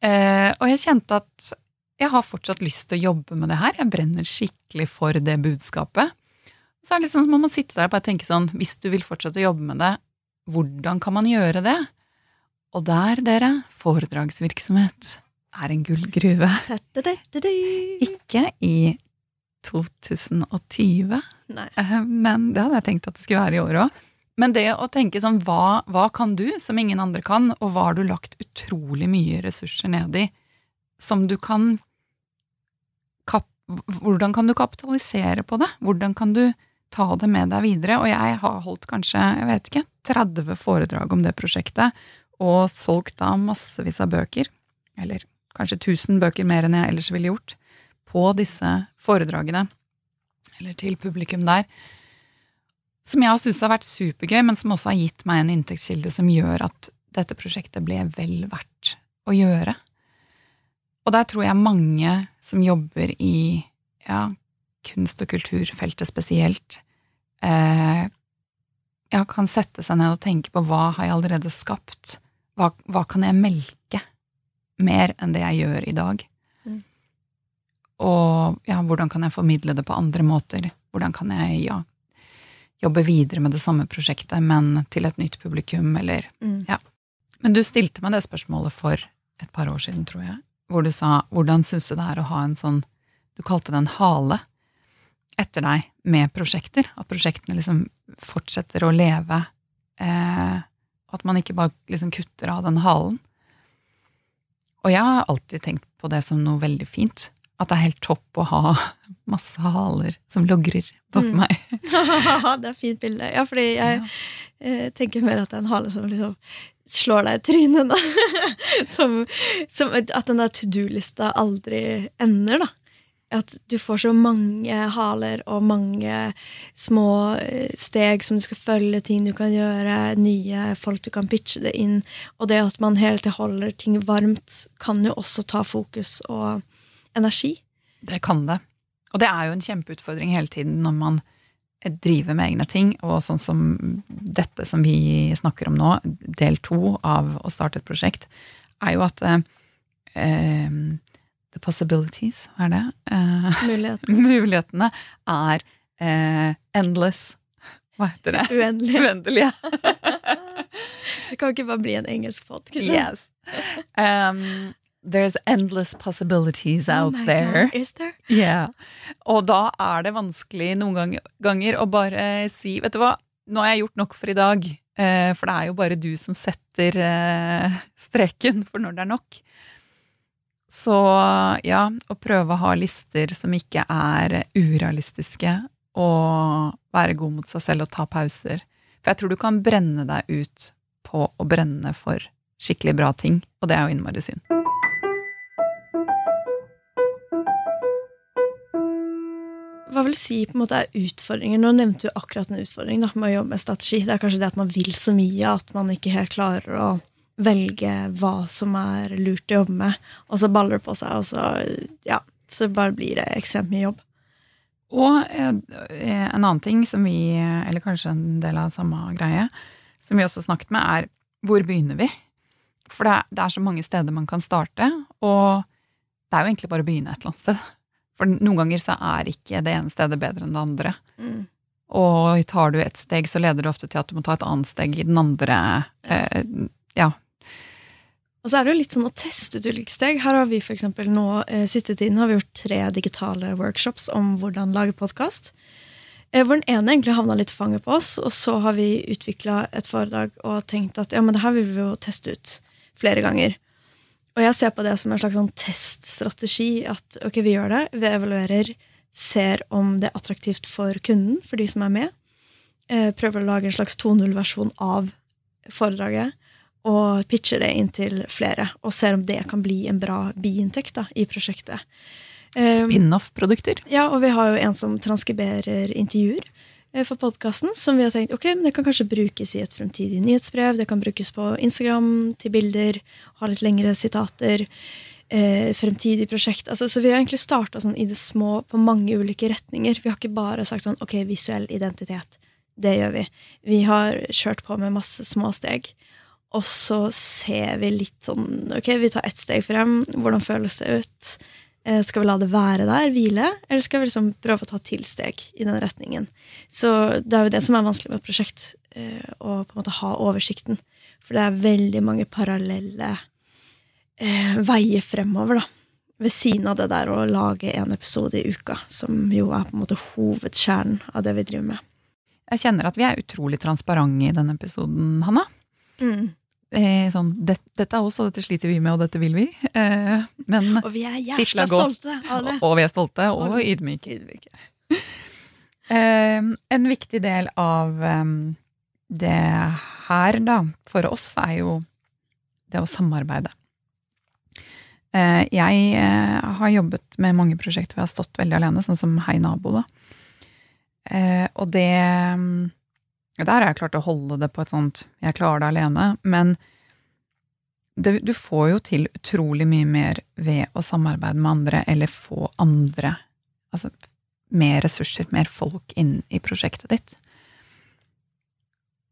Eh, og jeg kjente at jeg har fortsatt lyst til å jobbe med det her, jeg brenner skikkelig for det budskapet. Så er det liksom, man må sitte der og bare tenke sånn, hvis du vil fortsette å jobbe med det, hvordan kan man gjøre det? Og der, dere, foredragsvirksomhet er en gullgruve. Ikke i 2020, Nei. eh, men det hadde jeg tenkt at det skulle være i år òg. Men det å tenke sånn hva, hva kan du som ingen andre kan, og hva har du lagt utrolig mye ressurser ned i, som du kan kap, Hvordan kan du kapitalisere på det? Hvordan kan du ta det med deg videre? Og jeg har holdt kanskje, jeg vet ikke, 30 foredrag om det prosjektet, og solgt da massevis av bøker, eller kanskje 1000 bøker mer enn jeg ellers ville gjort, på disse foredragene, eller til publikum der som jeg har syntes har vært supergøy, men som også har gitt meg en inntektskilde som gjør at dette prosjektet ble vel verdt å gjøre. Og der tror jeg mange som jobber i ja, kunst- og kulturfeltet spesielt, eh, ja, kan sette seg ned og tenke på hva har jeg allerede skapt? Hva, hva kan jeg melke mer enn det jeg gjør i dag? Mm. Og ja, hvordan kan jeg formidle det på andre måter? Hvordan kan jeg ja, jobbe videre med det samme prosjektet, men til et nytt publikum, eller mm. Ja. Men du stilte meg det spørsmålet for et par år siden, tror jeg, hvor du sa hvordan syns du det er å ha en sånn Du kalte det en hale etter deg med prosjekter. At prosjektene liksom fortsetter å leve. Eh, at man ikke bare liksom kutter av den halen. Og jeg har alltid tenkt på det som noe veldig fint. At det er helt topp å ha masse haler som logrer bak mm. meg. det er et fint bilde. Ja, fordi jeg ja. eh, tenker mer at det er en hale som liksom slår deg i trynet, da. som, som, at den der to do-lista aldri ender, da. At du får så mange haler og mange små eh, steg som du skal følge, ting du kan gjøre, nye folk du kan pitche det inn. Og det at man hele tiden holder ting varmt, kan jo også ta fokus og energi. Det kan det. Og det er jo en kjempeutfordring hele tiden når man driver med egne ting, og sånn som dette som vi snakker om nå, del to av å starte et prosjekt, er jo at uh, The possibilities, hva er det? Uh, Mulighetene. mulighetene er uh, endless. Hva heter det? Uendelige. Uendelige. det kan ikke bare bli en engelsk podkast. Yes. Um, There's endless possibilities oh out oh there. God, is there? Yeah. Og da er det vanskelig noen ganger å bare si Vet du hva, nå har jeg gjort nok for i dag. Eh, for det er jo bare du som setter streken for når det er nok. Så ja, å prøve å ha lister som ikke er urealistiske, og være god mot seg selv og ta pauser. For jeg tror du kan brenne deg ut på å brenne for skikkelig bra ting, og det er jo innmari synd. hva vil du si på en måte er utfordringer? Nå nevnte du akkurat en utfordring da, med å jobbe med strategi. Det er kanskje det at man vil så mye at man ikke helt klarer å velge hva som er lurt å jobbe med, og så baller det på seg, og så, ja, så bare blir det ekstremt mye jobb. Og eh, en annen ting som vi, eller kanskje en del av samme greie, som vi også snakket med, er hvor begynner vi? For det er, det er så mange steder man kan starte, og det er jo egentlig bare å begynne et eller annet sted. For noen ganger så er ikke det ene stedet bedre enn det andre. Mm. Og tar du et steg, så leder det ofte til at du må ta et annet steg i den andre. Eh, ja. Og så er det jo litt sånn å teste ut ulike steg. Her har vi for eksempel nå, eh, siste tiden har vi gjort tre digitale workshops om hvordan lage podkast. Eh, hvor den ene egentlig havna litt i fanget på oss, og så har vi utvikla et foredrag og tenkt at ja, men det her vil vi jo teste ut flere ganger. Og jeg ser på det som en slags sånn teststrategi. At ok, vi gjør det, vi evaluerer, ser om det er attraktivt for kunden, for de som er med. Eh, prøver å lage en slags 2.0-versjon av foredraget. Og pitcher det inn til flere, og ser om det kan bli en bra biinntekt da, i prosjektet. Eh, Spin-off-produkter? Ja, og vi har jo en som transkriberer intervjuer. Eh, for podkasten, som vi har tenkt ok, men det kan kanskje brukes i et fremtidig nyhetsbrev. Det kan brukes på Instagram til bilder, ha litt lengre sitater. Eh, fremtidig prosjekt. Altså, så vi har egentlig starta sånn i det små på mange ulike retninger. Vi har ikke bare sagt sånn ok, visuell identitet. Det gjør vi. Vi har kjørt på med masse små steg. Og så ser vi litt sånn Ok, vi tar ett steg frem. Hvordan føles det ut? Eh, skal vi la det være der, hvile, eller skal vi liksom prøve å ta tilsteg i den retningen? Så det er jo det som er vanskelig med et prosjekt, eh, å på en måte ha oversikten. For det er veldig mange parallelle eh, veier fremover, da. Ved siden av det der å lage en episode i uka, som jo er på en måte hovedkjernen av det vi driver med. jeg kjenner at vi er utrolig transparente i denne episoden, Hanna. Mm. Eh, sånn, det, dette er oss, og dette sliter vi med, og dette vil vi. Eh, men, Og vi er jævla stolte av det. og vi er stolte, og Og- ydmyke. Eh, en viktig del av eh, det her, da, for oss, er jo det å samarbeide. Eh, jeg har jobbet med mange prosjekter hvor jeg har stått veldig alene, sånn som Hei nabo, da. Eh, og det mm, Der har jeg klart å holde det på et sånt Jeg klarer det alene, men det, du får jo til utrolig mye mer ved å samarbeide med andre, eller få andre Altså mer ressurser, mer folk inn i prosjektet ditt.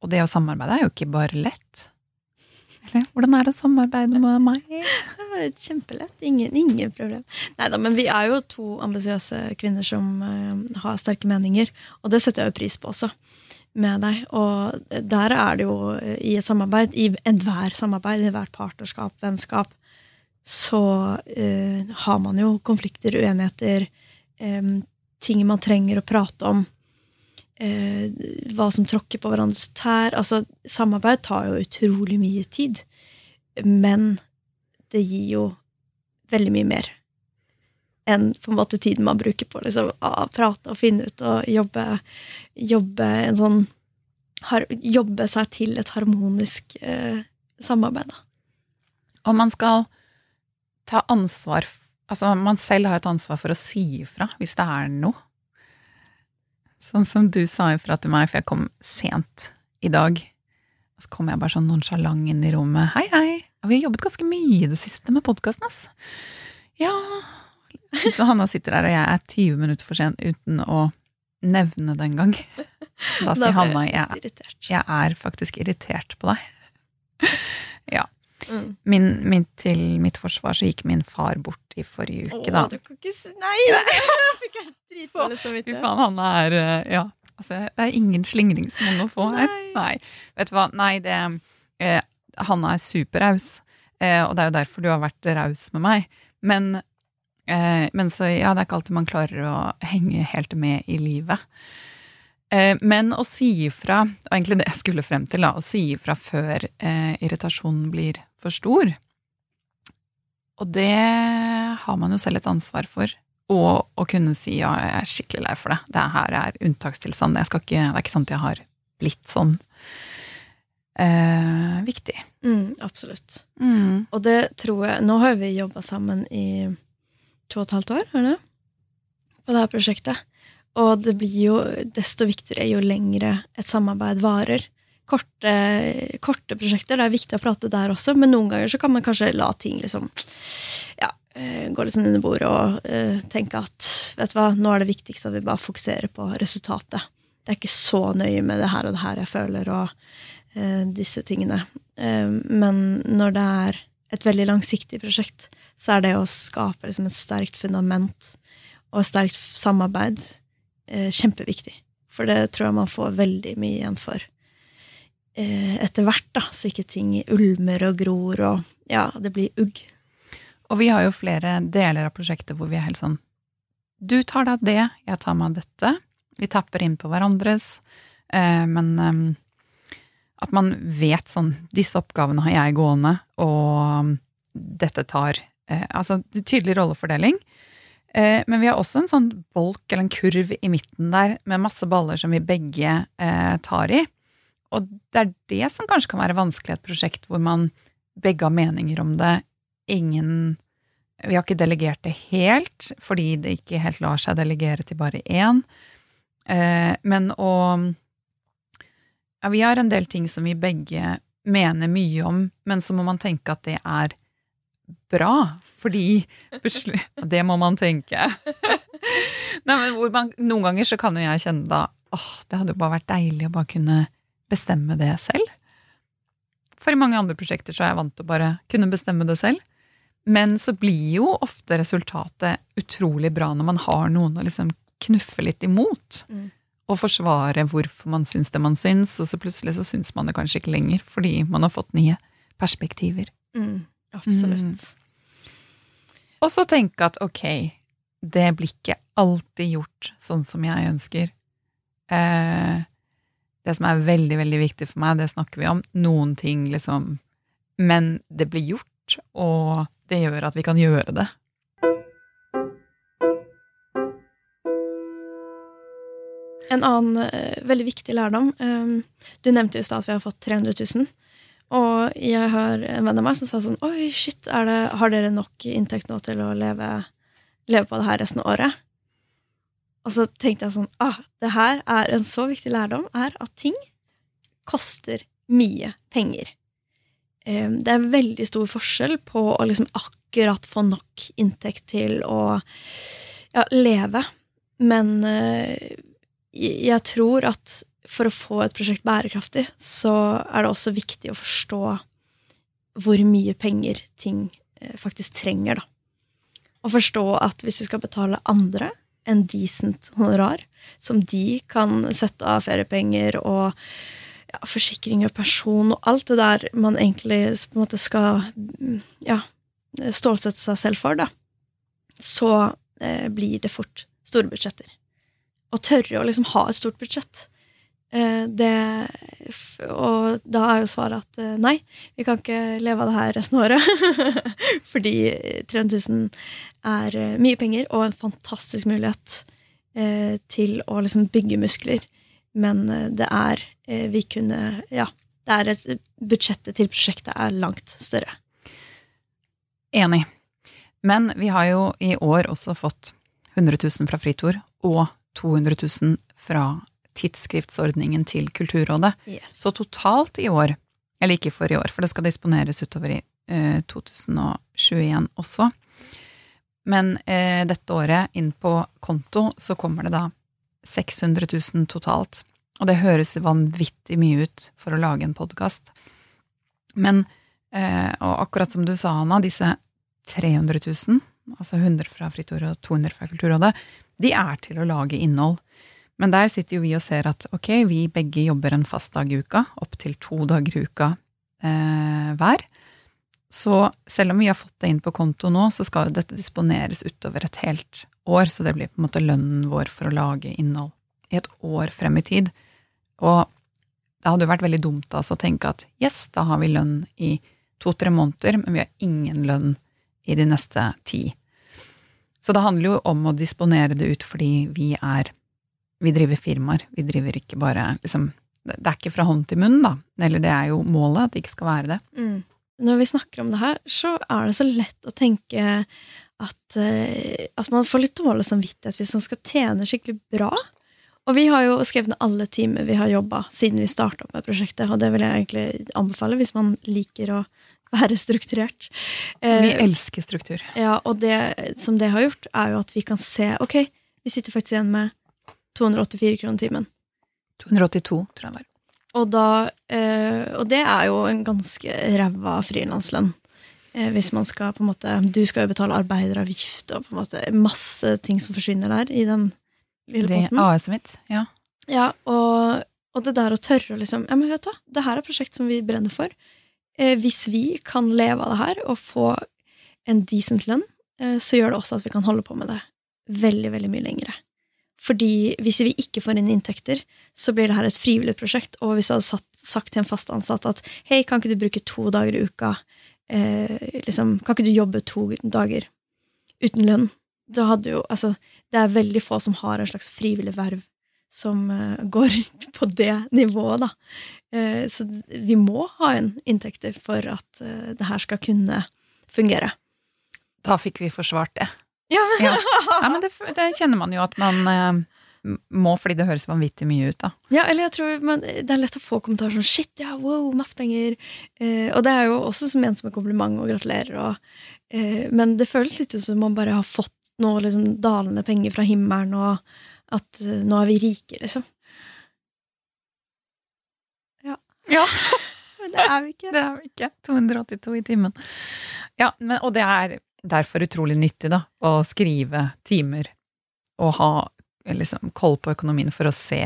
Og det å samarbeide er jo ikke bare lett. Eller, hvordan er det å samarbeide med meg? Det var kjempelett. Ingen, ingen problem. Neida, men vi er jo to ambisiøse kvinner som eh, har sterke meninger, og det setter jeg jo pris på også med deg. Og der er det jo eh, i et samarbeid, i enhver samarbeid, i hvert partnerskap, vennskap, så eh, har man jo konflikter, uenigheter, eh, ting man trenger å prate om. Eh, hva som tråkker på hverandres tær. Altså, samarbeid tar jo utrolig mye tid. Men det gir jo veldig mye mer enn på en måte tiden man bruker på liksom, å prate og finne ut og jobbe, jobbe sånn har, Jobbe seg til et harmonisk eh, samarbeid. Da. Og man skal ta ansvar Altså, man selv har et ansvar for å si ifra hvis det er noe. Sånn som du sa ifra til meg, for jeg kom sent i dag. Og så kom jeg bare sånn nonsjalant inn i rommet. Hei, hei. Vi har jobbet ganske mye i det siste med podkasten, ass. Ja. Så Hanna sitter der, og jeg er 20 minutter for sen uten å nevne det engang. Da sier Hanna jeg, jeg er faktisk irritert på deg. Ja. Mm. Min, min, til mitt forsvar så gikk min far bort i forrige uke, da. Å, du kan ikke si Nei! Jeg fikk helt dritdårlig Fy faen, Hanna er eh, Ja. Altså, det er ingen slingringsmonn å få her. Nei. Nei. Vet du hva, nei, det eh, Hanna er superraus, eh, og det er jo derfor du har vært raus med meg. Men, men så, ja, det er ikke alltid man klarer å henge helt med i livet. Eh, men å si ifra, og egentlig det jeg skulle frem til, da, å si ifra før eh, irritasjonen blir for stor. Og det har man jo selv et ansvar for. Og å kunne si ja, jeg er skikkelig lei for det. Det her er unntakstilstand. Ikke, det er ikke sånn at jeg har blitt sånn. Eh, viktig. Mm, absolutt. Mm. Og det tror jeg Nå har vi jobba sammen i to og et halvt år, er det? På det her prosjektet. Og det blir jo desto viktigere jo lengre et samarbeid varer. Korte, korte prosjekter, det er viktig å prate der også, men noen ganger så kan man kanskje la ting liksom ja, eh, gå litt sånn under bordet og uh, tenke at vet du hva, nå er det viktigst at vi bare fokuserer på resultatet. Det er ikke så nøye med det her og det her jeg føler, og uh, disse tingene. Uh, men når det er et veldig langsiktig prosjekt, så er det å skape liksom, et sterkt fundament og et sterkt samarbeid eh, kjempeviktig. For det tror jeg man får veldig mye igjen for eh, etter hvert, da, så ikke ting ulmer og gror og ja, det blir ugg. Og vi har jo flere deler av prosjektet hvor vi er helt sånn Du tar deg det, jeg tar meg dette. Vi tapper inn på hverandres. Eh, men eh, at man vet sånn Disse oppgavene har jeg gående, og dette tar Altså tydelig rollefordeling. Eh, men vi har også en sånn bolk eller en kurv i midten der med masse baller som vi begge eh, tar i. Og det er det som kanskje kan være vanskelig i et prosjekt hvor man begge har meninger om det. Ingen Vi har ikke delegert det helt, fordi det ikke helt lar seg delegere til bare én. Eh, men å Ja, vi har en del ting som vi begge mener mye om, men så må man tenke at det er bra, fordi det må man tenke. Nei, men man, Noen ganger så kan jo jeg kjenne da åh, det hadde jo bare vært deilig å bare kunne bestemme det selv. For i mange andre prosjekter så er jeg vant til å bare kunne bestemme det selv. Men så blir jo ofte resultatet utrolig bra når man har noen å liksom knuffe litt imot. Mm. Og forsvare hvorfor man syns det man syns, og så plutselig så syns man det kanskje ikke lenger, fordi man har fått nye perspektiver. Mm, absolutt. Og så tenke at ok, det blir ikke alltid gjort sånn som jeg ønsker. Eh, det som er veldig, veldig viktig for meg, det snakker vi om. Noen ting, liksom. Men det blir gjort, og det gjør at vi kan gjøre det. En annen uh, veldig viktig lærdom um, Du nevnte jo i stad at vi har fått 300 000. Og jeg har en venn av meg som sa sånn Oi, shit, det, har dere nok inntekt nå til å leve, leve, på det her resten av året? Og så tenkte jeg sånn ah, det her er en så viktig lærdom, er at ting koster mye penger. Det er veldig stor forskjell på å liksom akkurat få nok inntekt til å ja, leve. Men eh, jeg tror at for å få et prosjekt bærekraftig, så er det også viktig å forstå hvor mye penger ting eh, faktisk trenger, da. Og forstå at hvis du skal betale andre en decent honorar, som de kan sette av feriepenger og ja, forsikring og person og alt det der man egentlig på en måte skal ja, stålsette seg selv for, da, så eh, blir det fort store budsjetter å tørre å liksom ha et stort budsjett. Eh, det, og da er jo svaret at eh, nei, vi kan ikke leve av det her resten av året. Fordi 300 000 er eh, mye penger og en fantastisk mulighet til å liksom bygge muskler. Men det er Vi kunne Ja. Det er budsjettet til prosjektet er langt større. Enig. Men vi har jo i år også fått 100 000 fra Fritor og 200 000 fra tidsskriftsordningen til Kulturrådet. Yes. Så totalt i år, eller ikke for i år, for det skal disponeres utover i eh, 2021 også. Men eh, dette året, inn på konto, så kommer det da 600 000 totalt. Og det høres vanvittig mye ut for å lage en podkast. Men, eh, og akkurat som du sa, Anna, disse 300 000, altså 100 fra Fritt Ord og 200 fra Kulturrådet, de er til å lage innhold. Men der sitter jo vi og ser at ok, vi begge jobber en fast dag i uka, opptil to dager i uka eh, hver. Så selv om vi har fått det inn på konto nå, så skal jo dette disponeres utover et helt år, så det blir på en måte lønnen vår for å lage innhold i et år frem i tid. Og det hadde jo vært veldig dumt altså, å tenke at yes, da har vi lønn i to-tre måneder, men vi har ingen lønn i de neste ti. Så det handler jo om å disponere det ut fordi vi er Vi driver firmaer. Vi driver ikke bare liksom Det er ikke fra hånd til munn, da. Eller det er jo målet, at det ikke skal være det. Mm. Når vi snakker om det her, så er det så lett å tenke at, uh, at man får litt dårlig samvittighet hvis man skal tjene skikkelig bra. Og vi har jo skrevet ned alle timer vi har jobba siden vi starta opp med prosjektet, og det vil jeg egentlig anbefale hvis man liker å være strukturert. Vi eh, elsker struktur. Ja, og det som det har gjort, er jo at vi kan se Ok, vi sitter faktisk igjen med 284 kroner timen. 282, tror jeg var. Og, da, eh, og det er jo en ganske ræva frilanslønn. Eh, hvis man skal på en måte Du skal jo betale arbeideravgift og på en måte masse ting som forsvinner der i den lille potten. Det AS-et mitt, ja. Ja, og, og, det der å tørre å liksom Ja, men vet du hva, det her er et prosjekt som vi brenner for. Eh, hvis vi kan leve av det her og få en decent lønn, eh, så gjør det også at vi kan holde på med det veldig, veldig mye lengre. Fordi hvis vi ikke får inn inntekter, så blir det her et frivillig prosjekt. Og hvis du hadde satt, sagt til en fast ansatt at hei, kan ikke du bruke to dager i uka eh, liksom, Kan ikke du jobbe to dager uten lønn? Da hadde jo Altså, det er veldig få som har en slags frivillig verv som eh, går på det nivået, da. Eh, så vi må ha inn inntekter for at eh, det her skal kunne fungere. Da fikk vi forsvart det. Ja, ja. ja men det, det, kjenner man jo at man eh, må, fordi det høres vanvittig mye ut, da. Ja, eller jeg tror man, det er lett å få kommentarer sånn 'shit, ja, wow, masse penger'. Eh, og det er jo også som en som en kompliment og gratulerer. Og, eh, men det føles litt ut som man bare har fått noe liksom, dalende penger fra himmelen, og at eh, nå er vi rike, liksom. Ja. Men det er vi ikke. Det er vi ikke. 282 i timen. Ja, men, og det er derfor utrolig nyttig, da, å skrive timer og ha liksom koll på økonomien for å se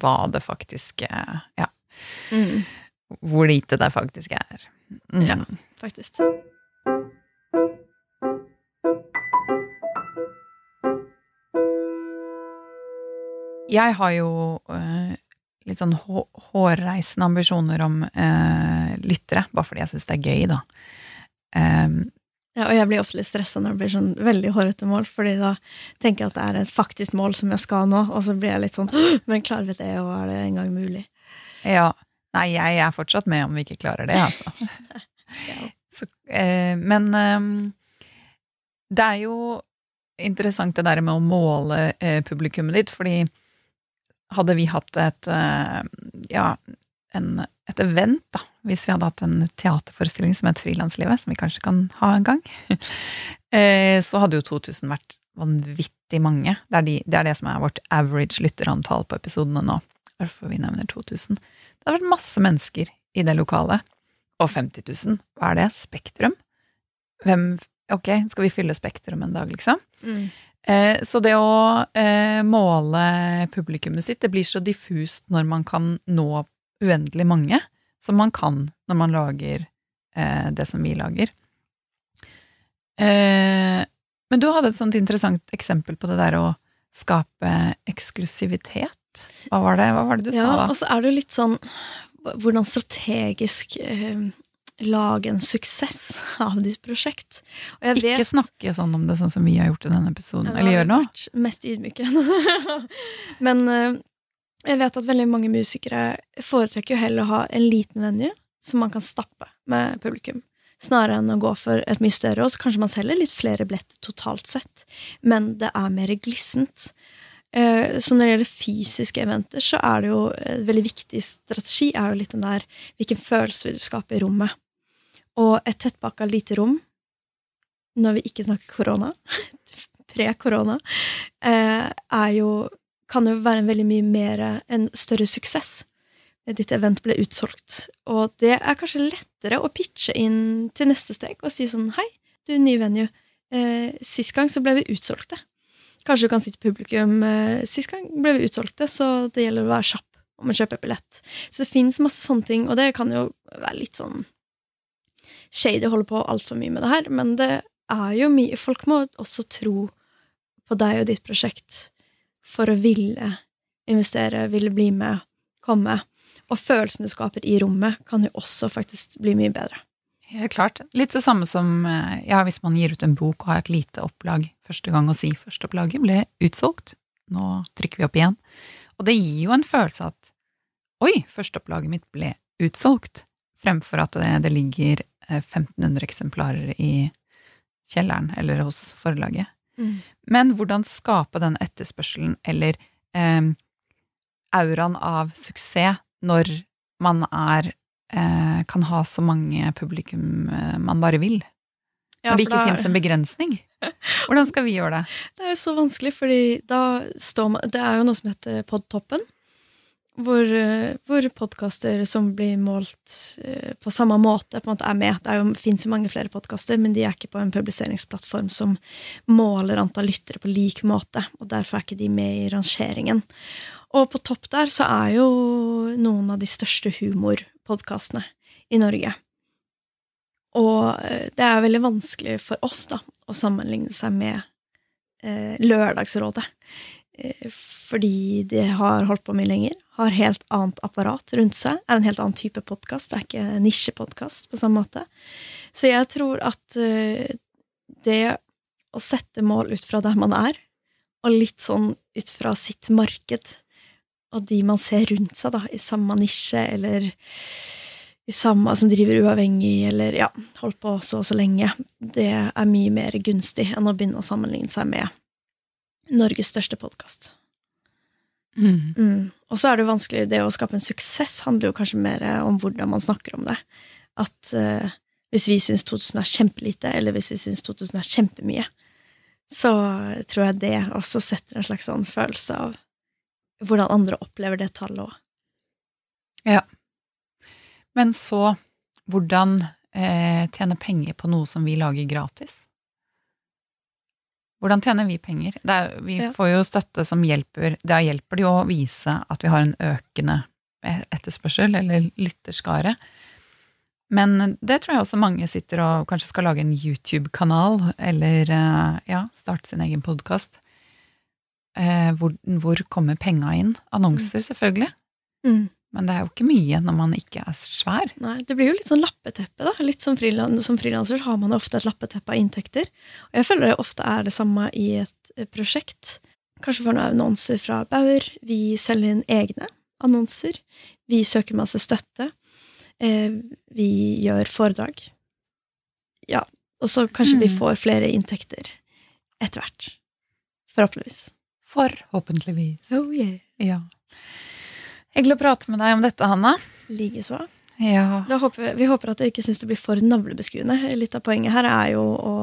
hva det faktisk Ja. Mm. Hvor lite det faktisk er. Mm. Ja, faktisk. Jeg har jo eh, litt sånn hå hårreisende ambisjoner om eh, lyttere, bare fordi jeg syns det er gøy, da. Um, ja, og jeg blir ofte litt stressa når det blir sånn veldig hårete mål, fordi da tenker jeg at det er et faktisk mål som jeg skal nå, og så blir jeg litt sånn Men klarer vi det, og er det engang mulig? Ja. Nei, jeg er fortsatt med om vi ikke klarer det, altså. ja. Så, eh, men eh, det er jo interessant det der med å måle eh, publikummet ditt, fordi hadde vi hatt et eh, ja, en, et event, da, hvis vi hadde hatt en teaterforestilling som het Frilanslivet, som vi kanskje kan ha en gang, eh, så hadde jo 2000 vært vanvittig mange. Det er, de, det er, det som er vårt average lytterantall på episodene nå. Derfor vi nevner 2000. Det har vært masse mennesker i det lokalet. Og 50 000, hva er det? Spektrum? Hvem Ok, skal vi fylle Spektrum en dag, liksom? Mm. Eh, så det å eh, måle publikummet sitt, det blir så diffust når man kan nå uendelig mange, som man kan når man lager eh, det som vi lager. Eh, men du hadde et sånt interessant eksempel på det der å skape eksklusivitet. Hva var det, Hva var det du ja, sa da? Ja, Og så er det jo litt sånn hvordan strategisk eh, lage en suksess av ditt prosjekt. Ikke vet, snakke sånn om det, sånn som vi har gjort i denne episoden. Ja, eller gjør nå. Mest ydmyke. Men uh, jeg vet at veldig mange musikere foretrekker jo heller å ha en liten venue som man kan stappe med publikum. Snarere enn å gå for et mye større, og så kanskje man selger litt flere billetter totalt sett. Men det er mer glissent. Eh, så når det gjelder fysiske eventer, så er det jo en veldig viktig strategi er jo litt den der hvilken følelse vil du skape i rommet. Og et tettpakka lite rom, når vi ikke snakker korona, pre-korona, eh, er jo kan jo være en veldig mye mer en større suksess. Ditt event ble utsolgt. Og det er kanskje lettere å pitche inn til neste steg og si sånn Hei, du, ny venue. Eh, sist gang så ble vi utsolgte. Kanskje du kan si til publikum eh, Sist gang ble vi utsolgte, så det gjelder å være kjapp om å kjøpe billett. Så det fins masse sånne ting, og det kan jo være litt sånn shady holde på altfor mye med det her, men det er jo mye Folk må også tro på deg og ditt prosjekt for å ville investere, ville bli med, komme. Og følelsen du skaper i rommet, kan jo også faktisk bli mye bedre. Helt klart. Litt det samme som eh, ja, hvis man gir ut en bok og har et lite opplag første gang og sier førsteopplaget ble utsolgt. Nå trykker vi opp igjen. Og det gir jo en følelse av at oi, førsteopplaget mitt ble utsolgt, fremfor at det, det ligger 1500 eksemplarer i kjelleren eller hos forlaget. Mm. Men hvordan skape den etterspørselen eller eh, auraen av suksess når man er eh, kan ha så mange publikum eh, man bare vil? Ja, når det ikke da... fins en begrensning? Hvordan skal vi gjøre det? Det er jo så vanskelig, fordi da står man Det er jo noe som heter Podtoppen hvor, eh, hvor podkaster som blir målt eh, på samme måte, på en måte er med. Det fins jo mange flere podkaster, men de er ikke på en publiseringsplattform som måler antall lyttere på lik måte, og derfor er ikke de med i rangeringen. Og på topp der så er jo noen av de største humorpodkastene i Norge. Og eh, det er veldig vanskelig for oss da, å sammenligne seg med eh, Lørdagsrådet. Fordi de har holdt på mye lenger, har helt annet apparat rundt seg, er en helt annen type podkast. Det er ikke nisjepodkast på samme måte. Så jeg tror at uh, det å sette mål ut fra der man er, og litt sånn ut fra sitt marked, og de man ser rundt seg, da, i samme nisje, eller i samme som driver uavhengig, eller ja, holdt på så og så lenge, det er mye mer gunstig enn å begynne å sammenligne seg med Norges største podkast. Mm. Mm. Og så er det vanskelig Det å skape en suksess handler jo kanskje mer om hvordan man snakker om det. At uh, hvis vi syns 2000 er kjempelite, eller hvis vi syns 2000 er kjempemye, så tror jeg det også setter en slags sånn følelse av hvordan andre opplever det tallet òg. Ja. Men så, hvordan eh, tjene penger på noe som vi lager gratis? Hvordan tjener vi penger? Er, vi ja. får jo støtte som hjelper Da hjelper det jo å vise at vi har en økende etterspørsel, eller lytterskare. Men det tror jeg også mange sitter og kanskje skal lage en YouTube-kanal, eller eh, ja, starte sin egen podkast. Eh, hvor, hvor, kommer penga inn? Annonser, mm. selvfølgelig. Mm. Men det er jo ikke mye når man ikke er svær. Nei, det blir jo litt sånn lappeteppe, da. Litt som, frilan som frilanser har man ofte et lappeteppe av inntekter. Og jeg føler det ofte er det samme i et eh, prosjekt. Kanskje får noen annonser fra Bauer. Vi selger inn egne annonser. Vi søker masse støtte. Eh, vi gjør foredrag. Ja. Og så kanskje vi Mm. får flere inntekter etter hvert. Forhåpentligvis. Forhåpentligvis. Oh yeah. Ja. Hyggelig å prate med deg om dette, Hanna. Likeså. Ja. Håper, vi- håper at dere ikke syns det blir for navlebeskuende. Litt av poenget her er jo å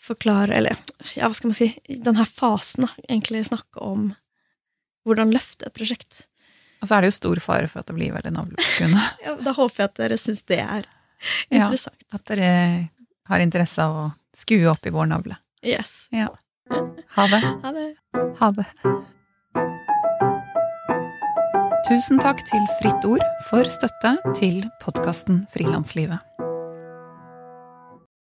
forklare, eller ja, hva skal man si, denne fasen, da. Egentlig snakke om hvordan løfte et prosjekt. Og så er det jo stor fare for at det blir veldig navlebeskuende. Ja, da håper jeg at dere syns det er Ja. interessant. At dere har interesse av å skue opp i vår navle. Yes. Ja. Ha det. Ha det. Ha det. Tusen takk til Fritt Ord for støtte til podkasten Frilanslivet.